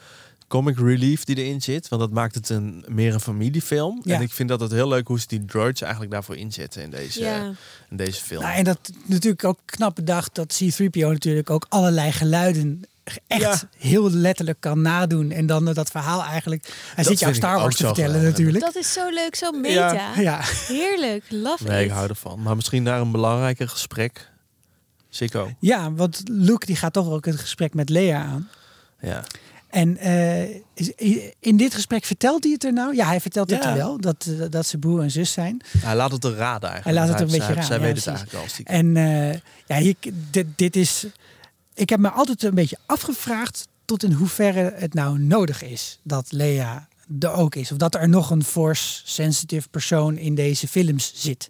comic relief die erin zit. Want dat maakt het een, meer een familiefilm. Ja. En ik vind dat het heel leuk hoe ze die droids eigenlijk daarvoor inzetten in deze, Ja. in deze film. Nou, en dat natuurlijk ook knap bedacht dat C-3PO natuurlijk ook allerlei geluiden echt Ja. heel letterlijk kan nadoen. En dan eh, dat verhaal eigenlijk... Hij Dat zit jou Star Wars te vertellen natuurlijk. Dat is zo leuk, zo meta. Ja, Heerlijk, love nee, it. ik hou ervan. Maar misschien naar een belangrijker gesprek. Sikko. ja, want Luke die gaat toch ook het gesprek met Leia aan. Ja. En eh, is- in dit gesprek vertelt hij het er nou? Ja, hij vertelt het Ja. er wel, dat, eh, dat ze broer en zus zijn. Hij laat het er raden eigenlijk. Hij laat het een beetje zij- raden, Zij ja, weet het eigenlijk al. En eh, ja, hier, dit, dit is. Ik heb me altijd een beetje afgevraagd tot in hoeverre het nou nodig is dat Lea er ook is. Of dat er nog een force-sensitive persoon in deze films zit.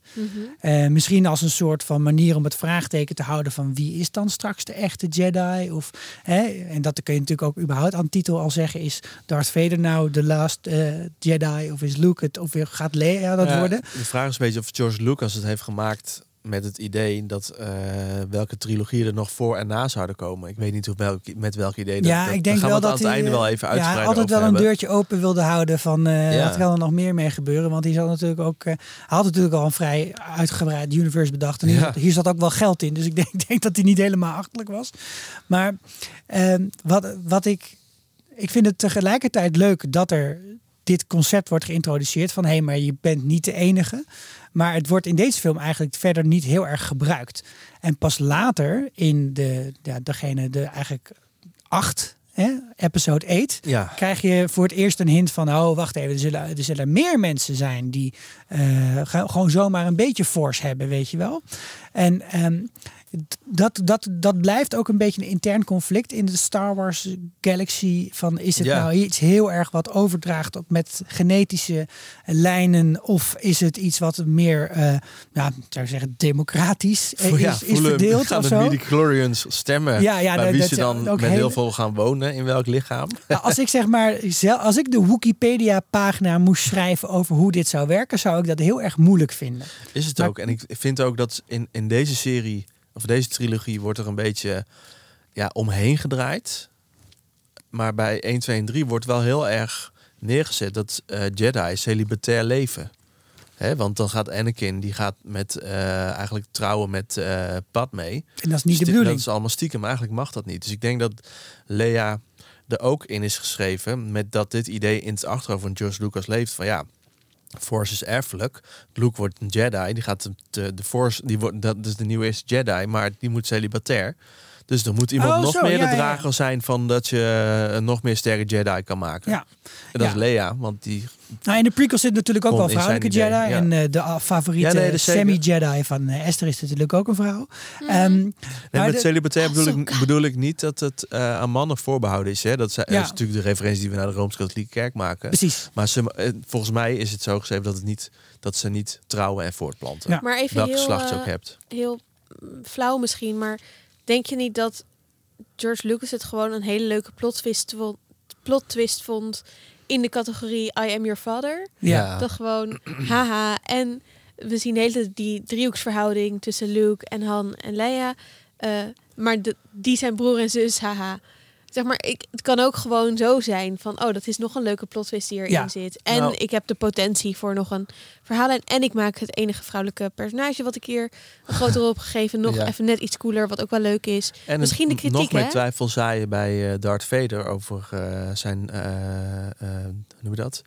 Eh, misschien als een soort van manier om het vraagteken te houden van wie is dan straks de echte Jedi? Of, hè, en dat kun je natuurlijk ook überhaupt aan titel al zeggen. Is Darth Vader nou de last eh, Jedi? Of is Luke het? Of gaat Leia dat Ja, worden? De vraag is een beetje of George Lucas het heeft gemaakt met het idee dat eh, welke trilogieën er nog voor en na zouden komen. Ik weet niet hoe, welk, met welk idee. dat- Ja, dat, ik denk gaan wel we dat aan het hij einde eh, wel even ja, altijd wel een hebben. deurtje open wilde houden van eh Ja. wat kan er nog meer mee gebeuren. Want hij zat natuurlijk ook, eh, hij had natuurlijk al een vrij uitgebreid universe bedacht. En hier, zat, hier zat ook wel geld in. Dus ik denk, denk dat hij niet helemaal achterlijk was. Maar ehm, wat, wat ik, ik vind het tegelijkertijd leuk dat er dit concept wordt geïntroduceerd van hé, hey, maar je bent niet de enige. Maar het wordt in deze film eigenlijk verder niet heel erg gebruikt. En pas later in de, ja, degene, de eigenlijk acht, hè, episode 8, Ja, krijg je voor het eerst een hint van, oh wacht even, er zullen, er zullen meer mensen zijn die ge- gewoon zomaar een beetje force hebben, weet je wel. En ehm, dat, dat, dat blijft ook een beetje een intern conflict in de Star Wars galaxy. Van is het Ja. nou iets heel erg wat overdraagt op met genetische lijnen, of is het iets wat meer, ja, zou ik zeggen, democratisch eh, is, ja, is voelen, verdeeld gaan of de zo? midi-chlorians stemmen Ja, ja, bij dat- wie dat ze dan met heel veel gaan wonen, in welk lichaam. Nou, als ik zeg maar, als ik de Wikipedia-pagina moest schrijven over hoe dit zou werken, zou ik dat heel erg moeilijk vinden. Is het Maar- ook. En ik vind ook dat in, in deze serie, of deze trilogie, wordt er een beetje ja, omheen gedraaid. Maar bij 1, 2 en 3 wordt wel heel erg neergezet dat eh Jedi celibatair leven. Want dan gaat Anakin, die gaat met, eh, eigenlijk trouwen met eh Padme. En dat is niet de bedoeling. Dat is allemaal stiekem, maar eigenlijk mag dat niet. Dus ik denk dat Lea er ook in is geschreven met dat dit idee in het achterhoofd van George Lucas leeft. Van ja, Force is erfelijk. Luke wordt een Jedi. Die gaat de, de, Force, die wordt, dat is de nieuwe Jedi, maar die moet celibatair. Dus er moet iemand Oh, nog zo, meer ja, de ja. drager zijn van dat je eh, nog meer sterke Jedi kan maken. Ja. En dat Ja. is Lea, want die Nou, in de prequels zit natuurlijk ook wel vrouwelijke Jedi. ja. En eh, de ah, favoriete nee, semi-Jedi van eh, Esther is natuurlijk ook een vrouw. Ehm, Nee, maar met de- celibatair Oh, bedoel, ik, koud. bedoel ik niet dat het eh, aan mannen voorbehouden is. Hè? Dat, zijn- Ja. is natuurlijk de referentie die we naar de Rooms-Katholieke Kerk maken. precies. Maar ze, volgens mij is het zo geschreven dat, het niet, dat ze niet trouwen en voortplanten. Ja. Maar even Welk heel, geslacht je ook hebt. heel mm, flauw misschien, maar denk je niet dat George Lucas het gewoon een hele leuke plot twist, vo- plot twist vond in de categorie I am your father? Ja. Dat gewoon, haha. En we zien de hele tijd die driehoeksverhouding tussen Luke en Han en Leia. Eh, maar de, die zijn broer en zus, haha. Zeg maar, ik, het kan ook gewoon zo zijn van, oh, dat is nog een leuke plot twist die erin Ja. zit. En Nou. ik heb de potentie voor nog een verhaallijn. En ik maak het enige vrouwelijke personage wat ik hier een grote rol heb gegeven. Nog Ja. even net iets cooler, wat ook wel leuk is. En Misschien de kritiek, nog meer twijfel zaaien bij eh, Darth Vader over eh, zijn, eh, hoe noem je dat?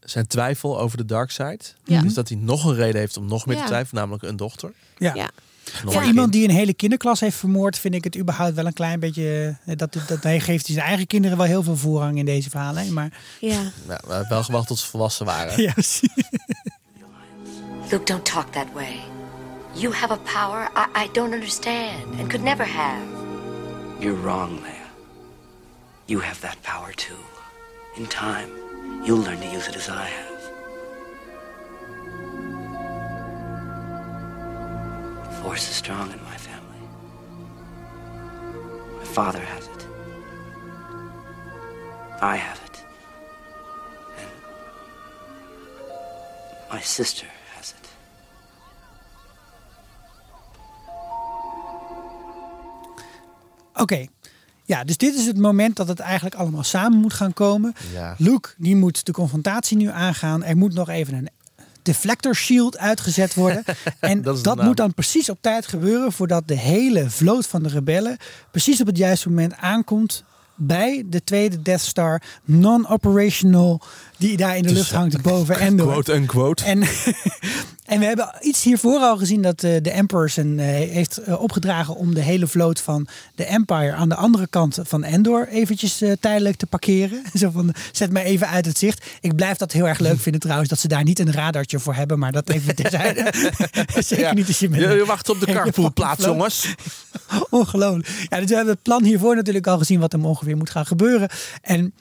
Zijn twijfel over de dark side. Ja. Dus dat hij nog een reden heeft om nog meer Ja. te twijfelen, namelijk een dochter. Ja. Ja. Voor iemand die een hele kinderklas heeft vermoord, vind ik het überhaupt wel een klein beetje. eh, Dat, dat hij geeft zijn eigen kinderen wel heel veel voorrang in deze verhalen. Maar Ja. Nou, we hebben wel gewacht tot ze volwassen waren. ja. Luke, don't talk that way. You have a power I, I don't understand and could never have. You're wrong, Leia. You have that power too. In time, you'll learn to use it as I have. Force is strong in my family. My father has it. I have it. And my sister has it. Oké. Ja, dus dit is het moment dat het eigenlijk allemaal samen moet gaan komen. Ja. Luke, die moet de confrontatie nu aangaan. Er moet nog even een deflector shield uitgezet worden. En Dat dat, moet dan precies op tijd gebeuren voordat de hele vloot van de rebellen precies op het juiste moment aankomt bij de tweede Death Star non-operational die daar in de Dus, lucht hangt boven Endor. Quote unquote. En, en we hebben iets hiervoor al gezien dat eh, de Emperor zijn, eh, heeft eh, opgedragen om de hele vloot van de Empire aan de andere kant van Endor eventjes eh, tijdelijk te parkeren. Zo van, zet me even uit het zicht. Ik blijf dat heel erg leuk vinden trouwens, dat ze daar niet een radartje voor hebben, maar dat even terzijde. Zeker Ja. niet als je met Je, je wacht op de carpoolplaats, jongens. Ongelooflijk. Ja, dus we hebben het plan hiervoor natuurlijk al gezien wat er ongeveer moet gaan gebeuren. En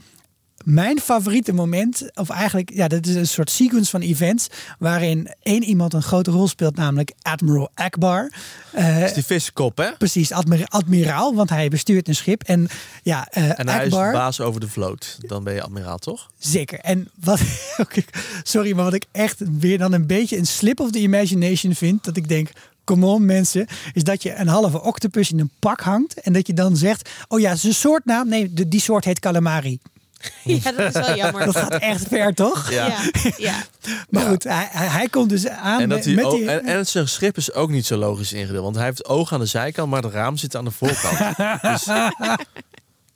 mijn favoriete moment, of eigenlijk, ja, dat is een soort sequence van events waarin één iemand een grote rol speelt, namelijk Admiral Akbar. Dat is die viskop, hè? precies, admira- admiraal, want hij bestuurt een schip. En ja, eh, En hij is de Akbar, baas over de vloot. Dan ben je admiraal, toch? zeker. En wat, sorry, maar wat ik echt weer dan een beetje een slip of the imagination vind, dat ik denk, come on mensen, is dat je een halve octopus in een pak hangt en dat je dan zegt, oh ja, zijn soortnaam, nee, de, die soort heet calamari. Ja, dat is wel jammer. Dat gaat echt ver, toch? Ja. ja. ja. Maar Ja. goed, hij, hij, komt dus aan En, dat met, die... en, en zijn schip is ook niet zo logisch ingedeeld. Want hij heeft ogen aan de zijkant, maar het raam zit aan de voorkant. dus,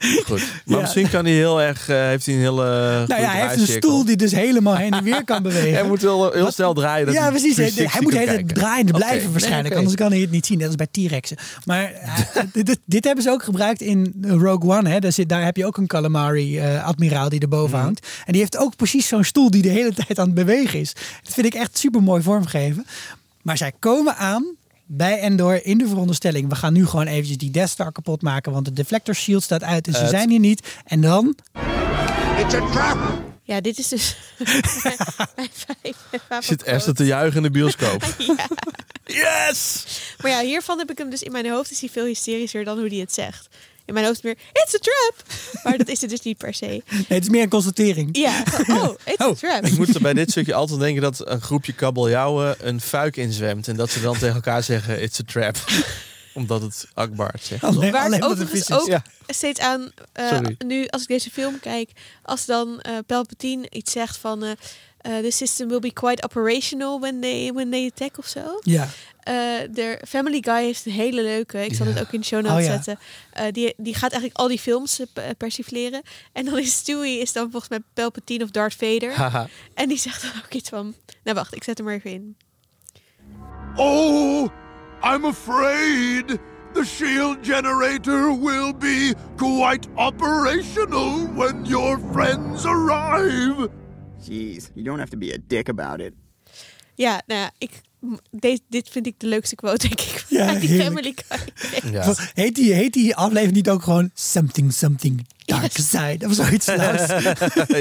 goed. Maar Ja. misschien kan hij heel erg, eh, heeft hij een hele nou ja, hij heeft een stoel die dus helemaal heen en weer kan bewegen. Hij moet heel, heel snel draaien. dat ja, hij precies. Hij, 360 hij moet kijken. draaiende blijven waarschijnlijk. Anders kan hij het niet zien, net als bij T-Rexen. Maar dit, dit hebben ze ook gebruikt in Rogue One. Hè. Daar, zit, daar heb je ook een calamari-admiraal die erboven Mhm. hangt. En die heeft ook precies zo'n stoel die de hele tijd aan het bewegen is. Dat vind ik echt super mooi vormgeven. Maar zij komen aan bij Endor in de veronderstelling. We gaan nu gewoon eventjes die Death Star kapot maken. Want de deflector shield staat uit en ze zijn hier niet. En dan... It's a trap! Ja, dit is dus mijn vijf Zit Esther te juichen in de bioscoop. Ja. Yes! Maar ja, hiervan heb ik hem dus in mijn hoofd is hij veel hysterischer dan hoe hij het zegt. In mijn hoofd meer, it's a trap! Maar dat is het dus niet per se. Nee, het is meer een constatering. Ja, oh, it's a Oh. trap. Ik moet er bij dit stukje altijd denken dat een groepje kabeljauwen een fuik inzwemt. En dat ze dan tegen elkaar zeggen, it's a trap. Omdat het Akbar zegt. Alleen, Waar alleen overigens ook Ja. steeds aan, eh, Sorry. nu als ik deze film kijk, als dan eh Palpatine iets zegt van... eh eh, the system will be quite operational when they, when they attack of zo. Ja. Eh, de Family Guy heeft een hele leuke. Ik zal Ja. het ook in de show notes Oh, ja. zetten. Eh, die, die gaat eigenlijk al die films pe- persifleren. En dan is Stewie is dan volgens mij Palpatine of Darth Vader. Haha. en die zegt dan ook iets van... Nou wacht, ik zet hem er even in. Oh, I'm afraid the shield generator will be quite operational when your friends arrive. Jeez, you don't have to be a dick about it. Ja, nou ja, ik, deze, dit vind ik de leukste quote, denk ik. Ja, uit die. Family Guy. Ja. Heet, die, heet die aflevering niet ook gewoon Something Something Dark Side? Of zoiets.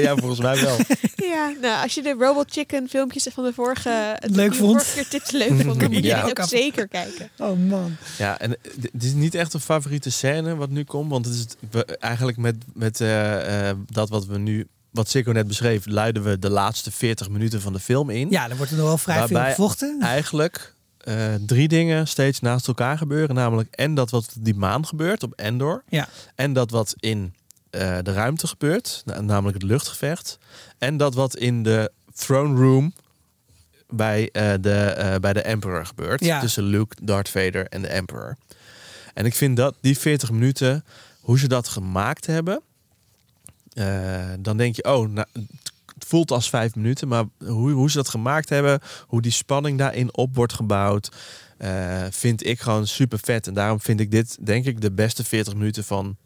Ja, volgens mij wel. Ja, nou, als je de Robot Chicken filmpjes van de vorige, Leuk vond. vorige keer tips leuk vond, dan moet je Ja. dit Ook af- zeker kijken. Oh man. Ja, en eh, dit is niet echt een favoriete scène wat nu komt. Want het is eigenlijk met, met eh, eh, dat wat we nu, wat Sikko net beschreef, luiden we de laatste 40 minuten van de film in. Ja, er wordt er nog wel vrij veel gevochten. Eigenlijk eh, drie dingen steeds naast elkaar gebeuren. Namelijk en dat wat die maan gebeurt op Endor. Ja. En dat wat in eh, de ruimte gebeurt, na- namelijk het luchtgevecht. En dat wat in de throne room bij, eh, de, bij de Emperor gebeurt. Ja. Tussen Luke, Darth Vader en de Emperor. En ik vind dat die 40 minuten, hoe ze dat gemaakt hebben. Eh, dan denk je, oh, nou, het voelt als vijf minuten. Maar hoe, hoe ze dat gemaakt hebben, hoe die spanning daarin op wordt gebouwd. eh, vind ik gewoon super vet. En daarom vind ik dit, denk ik, de beste 40 minuten van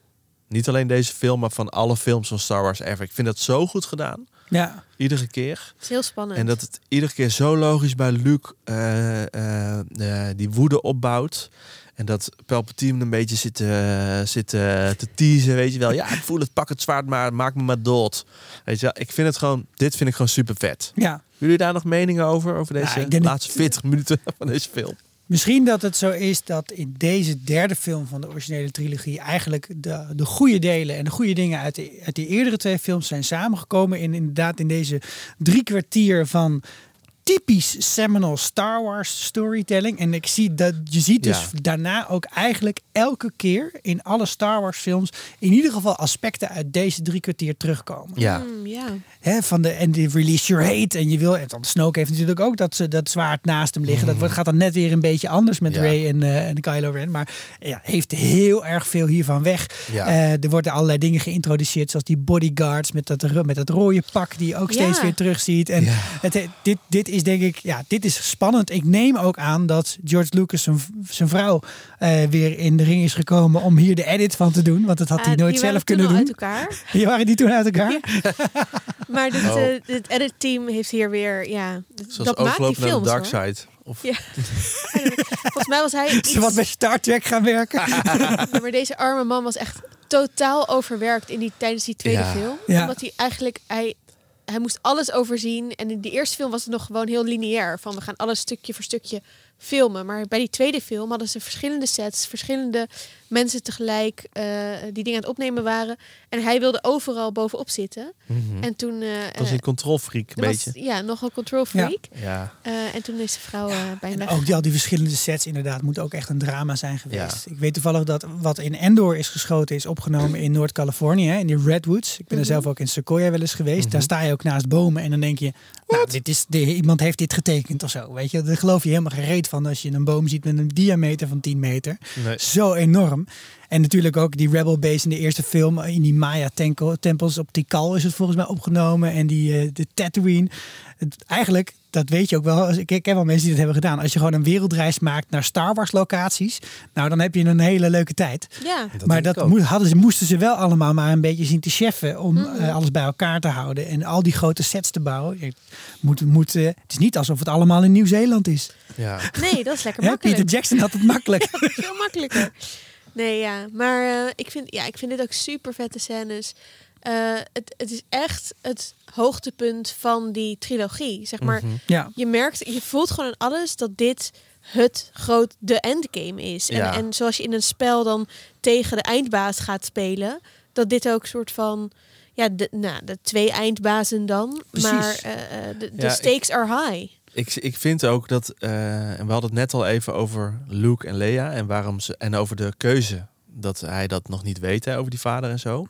niet alleen deze film, maar van alle films van Star Wars ever. Ik vind dat zo goed gedaan. Ja. Iedere keer. Het is heel spannend. En dat het iedere keer zo logisch bij Luke eh, eh, eh, die woede opbouwt. En dat Palpatine een beetje zit, te- zit te te teasen, weet je wel. Ja, ik voel het, pak het zwaard maar, maak me maar dood. Weet je wel, ik vind het gewoon, dit vind ik gewoon super vet. ja. Jullie daar nog meningen over, over deze Nou, dat- laatste 40 minuten van deze film? Misschien dat het zo is dat in deze derde film van de originele trilogie eigenlijk de, de goede delen en de goede dingen uit de, uit die eerdere twee films zijn samengekomen in inderdaad in deze drie kwartier van typisch seminal Star Wars storytelling. En ik zie dat je ziet dus Ja. daarna ook eigenlijk elke keer in alle Star Wars films in ieder geval aspecten uit deze drie kwartier terugkomen. Ja, Mm, ja. Hè, van de, en die release your hate. En je wil. En dan Snoke heeft natuurlijk ook dat, ze dat zwaard naast hem liggen. Dat wordt, gaat dan net weer een beetje anders met Mm. Ja. Ray en, eh, en Kylo Ren. Maar ja, heeft heel erg veel hiervan weg. Ja. Eh, er worden allerlei dingen geïntroduceerd. Zoals die bodyguards met dat, met dat rode pak. Die je ook Ja. steeds weer terugziet. En Ja. het, dit, dit is denk ik. Ja, dit is spannend. Ik neem ook aan dat George Lucas zijn, zijn vrouw eh, weer in de ring is gekomen. Om hier de edit van te doen. Want dat had hij Ah, nooit die zelf waren kunnen doen. uit elkaar. Die waren die toen uit elkaar? Maar dit, Oh. eh, dit edit team heeft hier weer, ja, zoals dat maakt die films dark side. Of, Ja. Volgens mij was hij iets, Ze wat bij Star Trek gaan werken. Ja, maar deze arme man was echt totaal overwerkt in die, tijdens die tweede Ja. film. Ja. Omdat hij eigenlijk, hij, hij moest alles overzien. En in die eerste film was het nog gewoon heel lineair. Van we gaan alles stukje voor stukje filmen. Maar bij die tweede film hadden ze verschillende sets, verschillende mensen tegelijk eh, die dingen aan het opnemen waren. En hij wilde overal bovenop zitten. En toen... eh, Mhm. was een controlfreak een er beetje. was, ja, nogal control freak. Ja. Eh, en toen is de vrouw eh bij ook die, al die verschillende sets inderdaad moet ook echt een drama zijn geweest. Ja. Ik weet toevallig dat wat in Endor is geschoten is opgenomen in Noord-Californië, hè, in die Redwoods. Ik ben er zelf ook in Sequoia wel eens geweest. Daar sta je ook naast bomen en dan denk je, nou, dit is, de, iemand heeft dit getekend of zo. Weet je, daar geloof je helemaal geen van als je een boom ziet met een diameter van 10 meter. Nee. Zo enorm. En natuurlijk ook die Rebel Base in de eerste film. In die Maya-tempels op Tikal is het volgens mij opgenomen. En die, eh, de Tatooine. Het, eigenlijk, dat weet je ook wel. Ik, ik ken wel mensen die dat hebben gedaan. Als je gewoon een wereldreis maakt naar Star Wars locaties, nou dan heb je een hele leuke tijd. Ja. Dat maar dat mo- hadden ze, moesten ze wel allemaal maar een beetje zien te cheffen om Mhm. eh, alles bij elkaar te houden en al die grote sets te bouwen. Je moet, moet, eh, het is niet alsof het allemaal in Nieuw-Zeeland is. Ja. Nee, dat is lekker makkelijk. Peter Jackson had het makkelijk. Veel makkelijker. Nee, ja. Maar eh, ik, vind, ja, ik vind dit ook super vette scènes. Eh, het, het is echt het hoogtepunt van die trilogie. Zeg maar, ja. je merkt, je voelt gewoon aan alles dat dit het groot, de endgame is. En, Ja. en zoals je in een spel dan tegen de eindbaas gaat spelen, dat dit ook een soort van, ja, de, nou, de twee eindbazen dan. Precies. Maar eh, eh, de, de Ja, ik- stakes are high. Ik, ik vind ook dat, eh, en we hadden het net al even over Luke en Leia en waarom ze en over de keuze dat hij dat nog niet weet hè, over die vader en zo.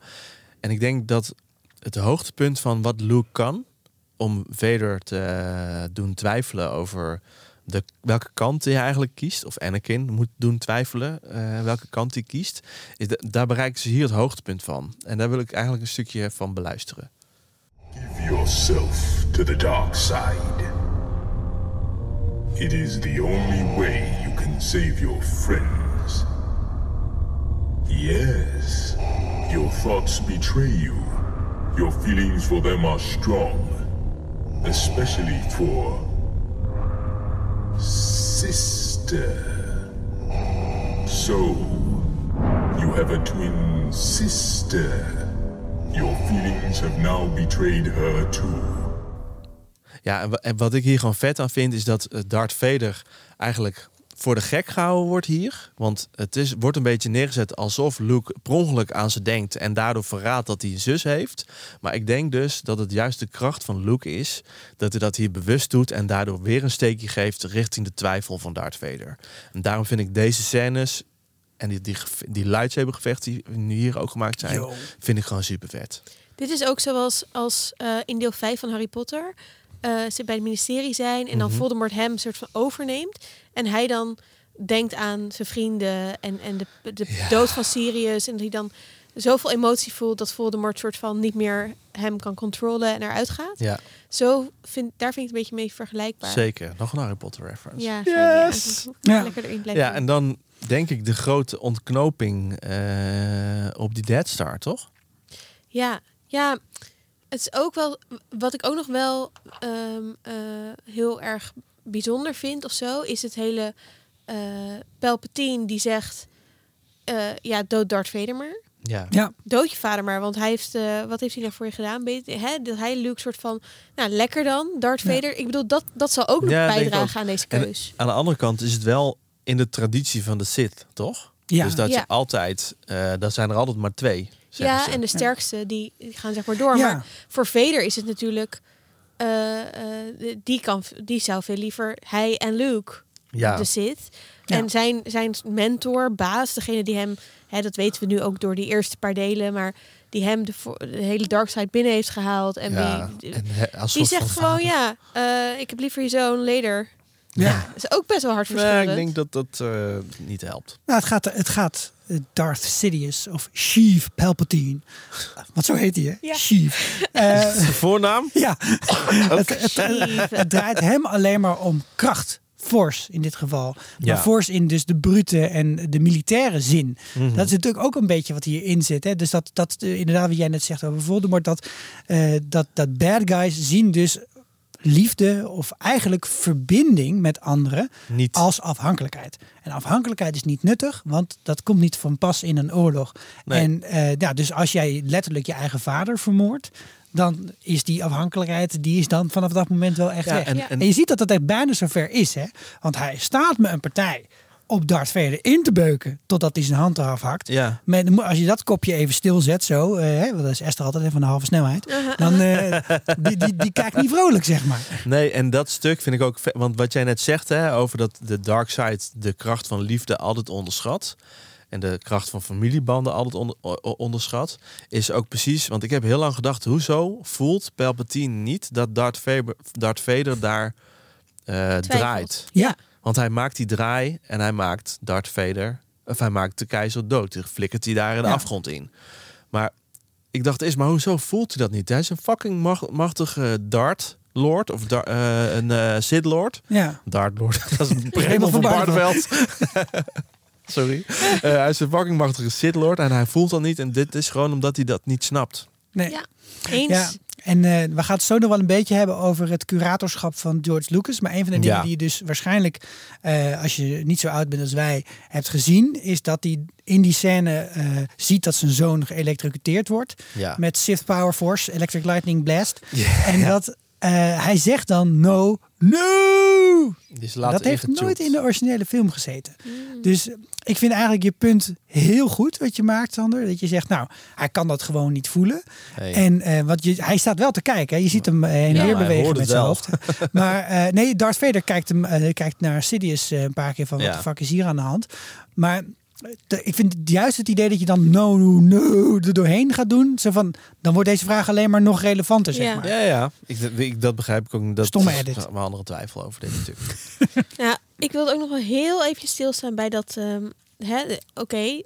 En ik denk dat het hoogtepunt van wat Luke kan om Vader te eh, doen twijfelen over de, welke kant hij eigenlijk kiest, of Anakin moet doen twijfelen eh, welke kant hij kiest, is daar bereiken ze hier het hoogtepunt van. En daar wil ik eigenlijk een stukje van beluisteren. Give yourself to the dark side. It is the only way you can save your friends. Yes, your thoughts betray you. Your feelings for them are strong, especially for sister. So, you have a twin sister. Your feelings have now betrayed her too. Ja, en wa- en wat ik hier gewoon vet aan vind, is dat eh, Darth Vader eigenlijk voor de gek gehouden wordt hier. Want het is, wordt een beetje neergezet alsof Luke per ongeluk aan ze denkt en daardoor verraadt dat hij een zus heeft. Maar ik denk dus dat het juist de kracht van Luke is dat hij dat hier bewust doet en daardoor weer een steekje geeft richting de twijfel van Darth Vader. En daarom vind ik deze scènes en die, die, die lightsabergevechten die nu hier ook gemaakt zijn, Yo. vind ik gewoon super vet. Dit is ook zoals als eh, in deel 5 van Harry Potter. Eh, ze bij het ministerie zijn en dan Mhm. Voldemort hem soort van overneemt. En hij dan denkt aan zijn vrienden en, en de, de dood van Sirius. En dat hij dan zoveel emotie voelt dat Voldemort soort van niet meer hem kan controleren en eruit gaat. Ja, Zo vind, daar vind ik het een beetje mee vergelijkbaar. zeker. Nog een Harry Potter reference. Ja, fijn, Yes! ja. Ja. Lekker erin blijven. Ja, en dan denk ik de grote ontknoping eh, op die Dead Star, toch? Ja, ja, het is ook wel wat ik ook nog wel ehm, eh, heel erg bijzonder vind of zo, is het hele eh Palpatine die zegt, eh, ja, dood Darth Vader maar. Ja. Ja, Dood je vader maar, want hij heeft, eh, wat heeft hij nou voor je gedaan? Weet, hè, dat hij Luke soort van, nou lekker dan, Darth Ja. Vader. Ik bedoel, dat, dat zal ook nog Ja, bijdragen ook. aan deze En keus. aan de andere kant is het wel in de traditie van de Sith, toch? Ja. Dus dat Ja. je altijd, eh dat zijn er altijd maar twee. Ja, ze. en de sterkste, die, die gaan zeg maar door. Ja. Maar voor Vader is het natuurlijk, eh, eh, die, kan, die zou veel liever hij en Luke ja. de Sith. Ja. En zijn, zijn mentor, baas, degene die hem, hè, dat weten we nu ook door die eerste paar delen, maar die hem de, de hele dark side binnen heeft gehaald. En ja. wie, En he- als die zegt gewoon, vader. ja, eh, ik heb liever je zoon later. Ja. Is ook best wel hard Nee, verschillend. ik denk dat dat eh, niet helpt. Nou, het gaat, het gaat eh, Darth Sidious of Sheev Palpatine. Want zo heet hij, hè? Ja. Sheev. Eh, De voornaam? ja, het, het, draait hem alleen maar om kracht. Force in dit geval. Ja. Maar force in dus de brute en de militaire zin. Mhm. Dat is natuurlijk ook een beetje wat hierin zit. Hè? Dus dat, dat inderdaad wat jij net zegt over Voldemort. Dat, eh, dat, dat bad guys zien dus liefde of eigenlijk verbinding met anderen Niet. als afhankelijkheid. En afhankelijkheid is niet nuttig, want dat komt niet van pas in een oorlog. Nee. En eh, ja, dus als jij letterlijk je eigen vader vermoordt, dan is die afhankelijkheid, die is dan vanaf dat moment wel echt Ja, weg. en- En je ziet dat dat echt bijna zover is, hè? Want hij staat me een partij op Darth Vader in te beuken totdat hij zijn hand eraf hakt. Ja. Maar als je dat kopje even stilzet, zo, eh, hè, want dat is Esther altijd even van de halve snelheid, dan eh, die, die, die kijkt niet vrolijk, zeg maar. Nee, en dat stuk vind ik ook... Want wat jij net zegt hè, over dat de dark side de kracht van liefde altijd onderschat... en de kracht van familiebanden altijd onder- onderschat... is ook precies... Want ik heb heel lang gedacht... hoezo voelt Palpatine niet dat Darth Vader, Darth Vader daar eh, draait? Ja, Want hij maakt die draai en hij maakt Darth Vader... of hij maakt de keizer dood. Die flikkert hij daar in de Ja. afgrond in. Maar ik dacht eerst, maar hoezo voelt hij dat niet? Hij is een fucking macht- machtige Dart Lord of Dar- eh, een eh Sith Lord. Ja. Dart Lord. Dat is een Raymond van. Barneveld. Sorry. Eh, hij is een fucking machtige Sith Lord en hij voelt dat niet. En dit is gewoon omdat hij dat niet snapt. Nee. Ja, eens. Ja, en eh, we gaan het zo nog wel een beetje hebben over het curatorschap van George Lucas. Maar een van de dingen Ja. die je dus waarschijnlijk, eh, als je niet zo oud bent als wij, hebt gezien, is dat hij in die scène eh, ziet dat zijn zoon geëlectrocuteerd wordt. Ja. Met Sith Power Force, Electric Lightning Blast. En dat hij zegt dan no, no! Later dat heeft nooit in de originele film gezeten. Dus ik vind eigenlijk je punt heel goed wat je maakt, Sander. Dat je zegt, nou, hij kan dat gewoon niet voelen. En eh, wat je, hij staat wel te kijken. hè. Je ziet hem eh, heen en Ja, weer bewegen met zijn wel. hoofd. Maar eh, nee, Darth Vader kijkt, hem, eh, kijkt naar Sidious eh, een paar keer van, wat de fuck is hier aan de hand? Maar eh, ik vind juist het idee dat je dan no, no, no er doorheen gaat doen. Zo van, dan wordt deze vraag alleen maar nog relevanter, zeg Ja. maar. Ja, ja. Ik, ik, dat begrijp ik ook. Dat Stomme is edit. een andere twijfel over dit natuurlijk. Ja, ik wilde ook nog wel heel even stilstaan bij dat. ehm, Oké, eh,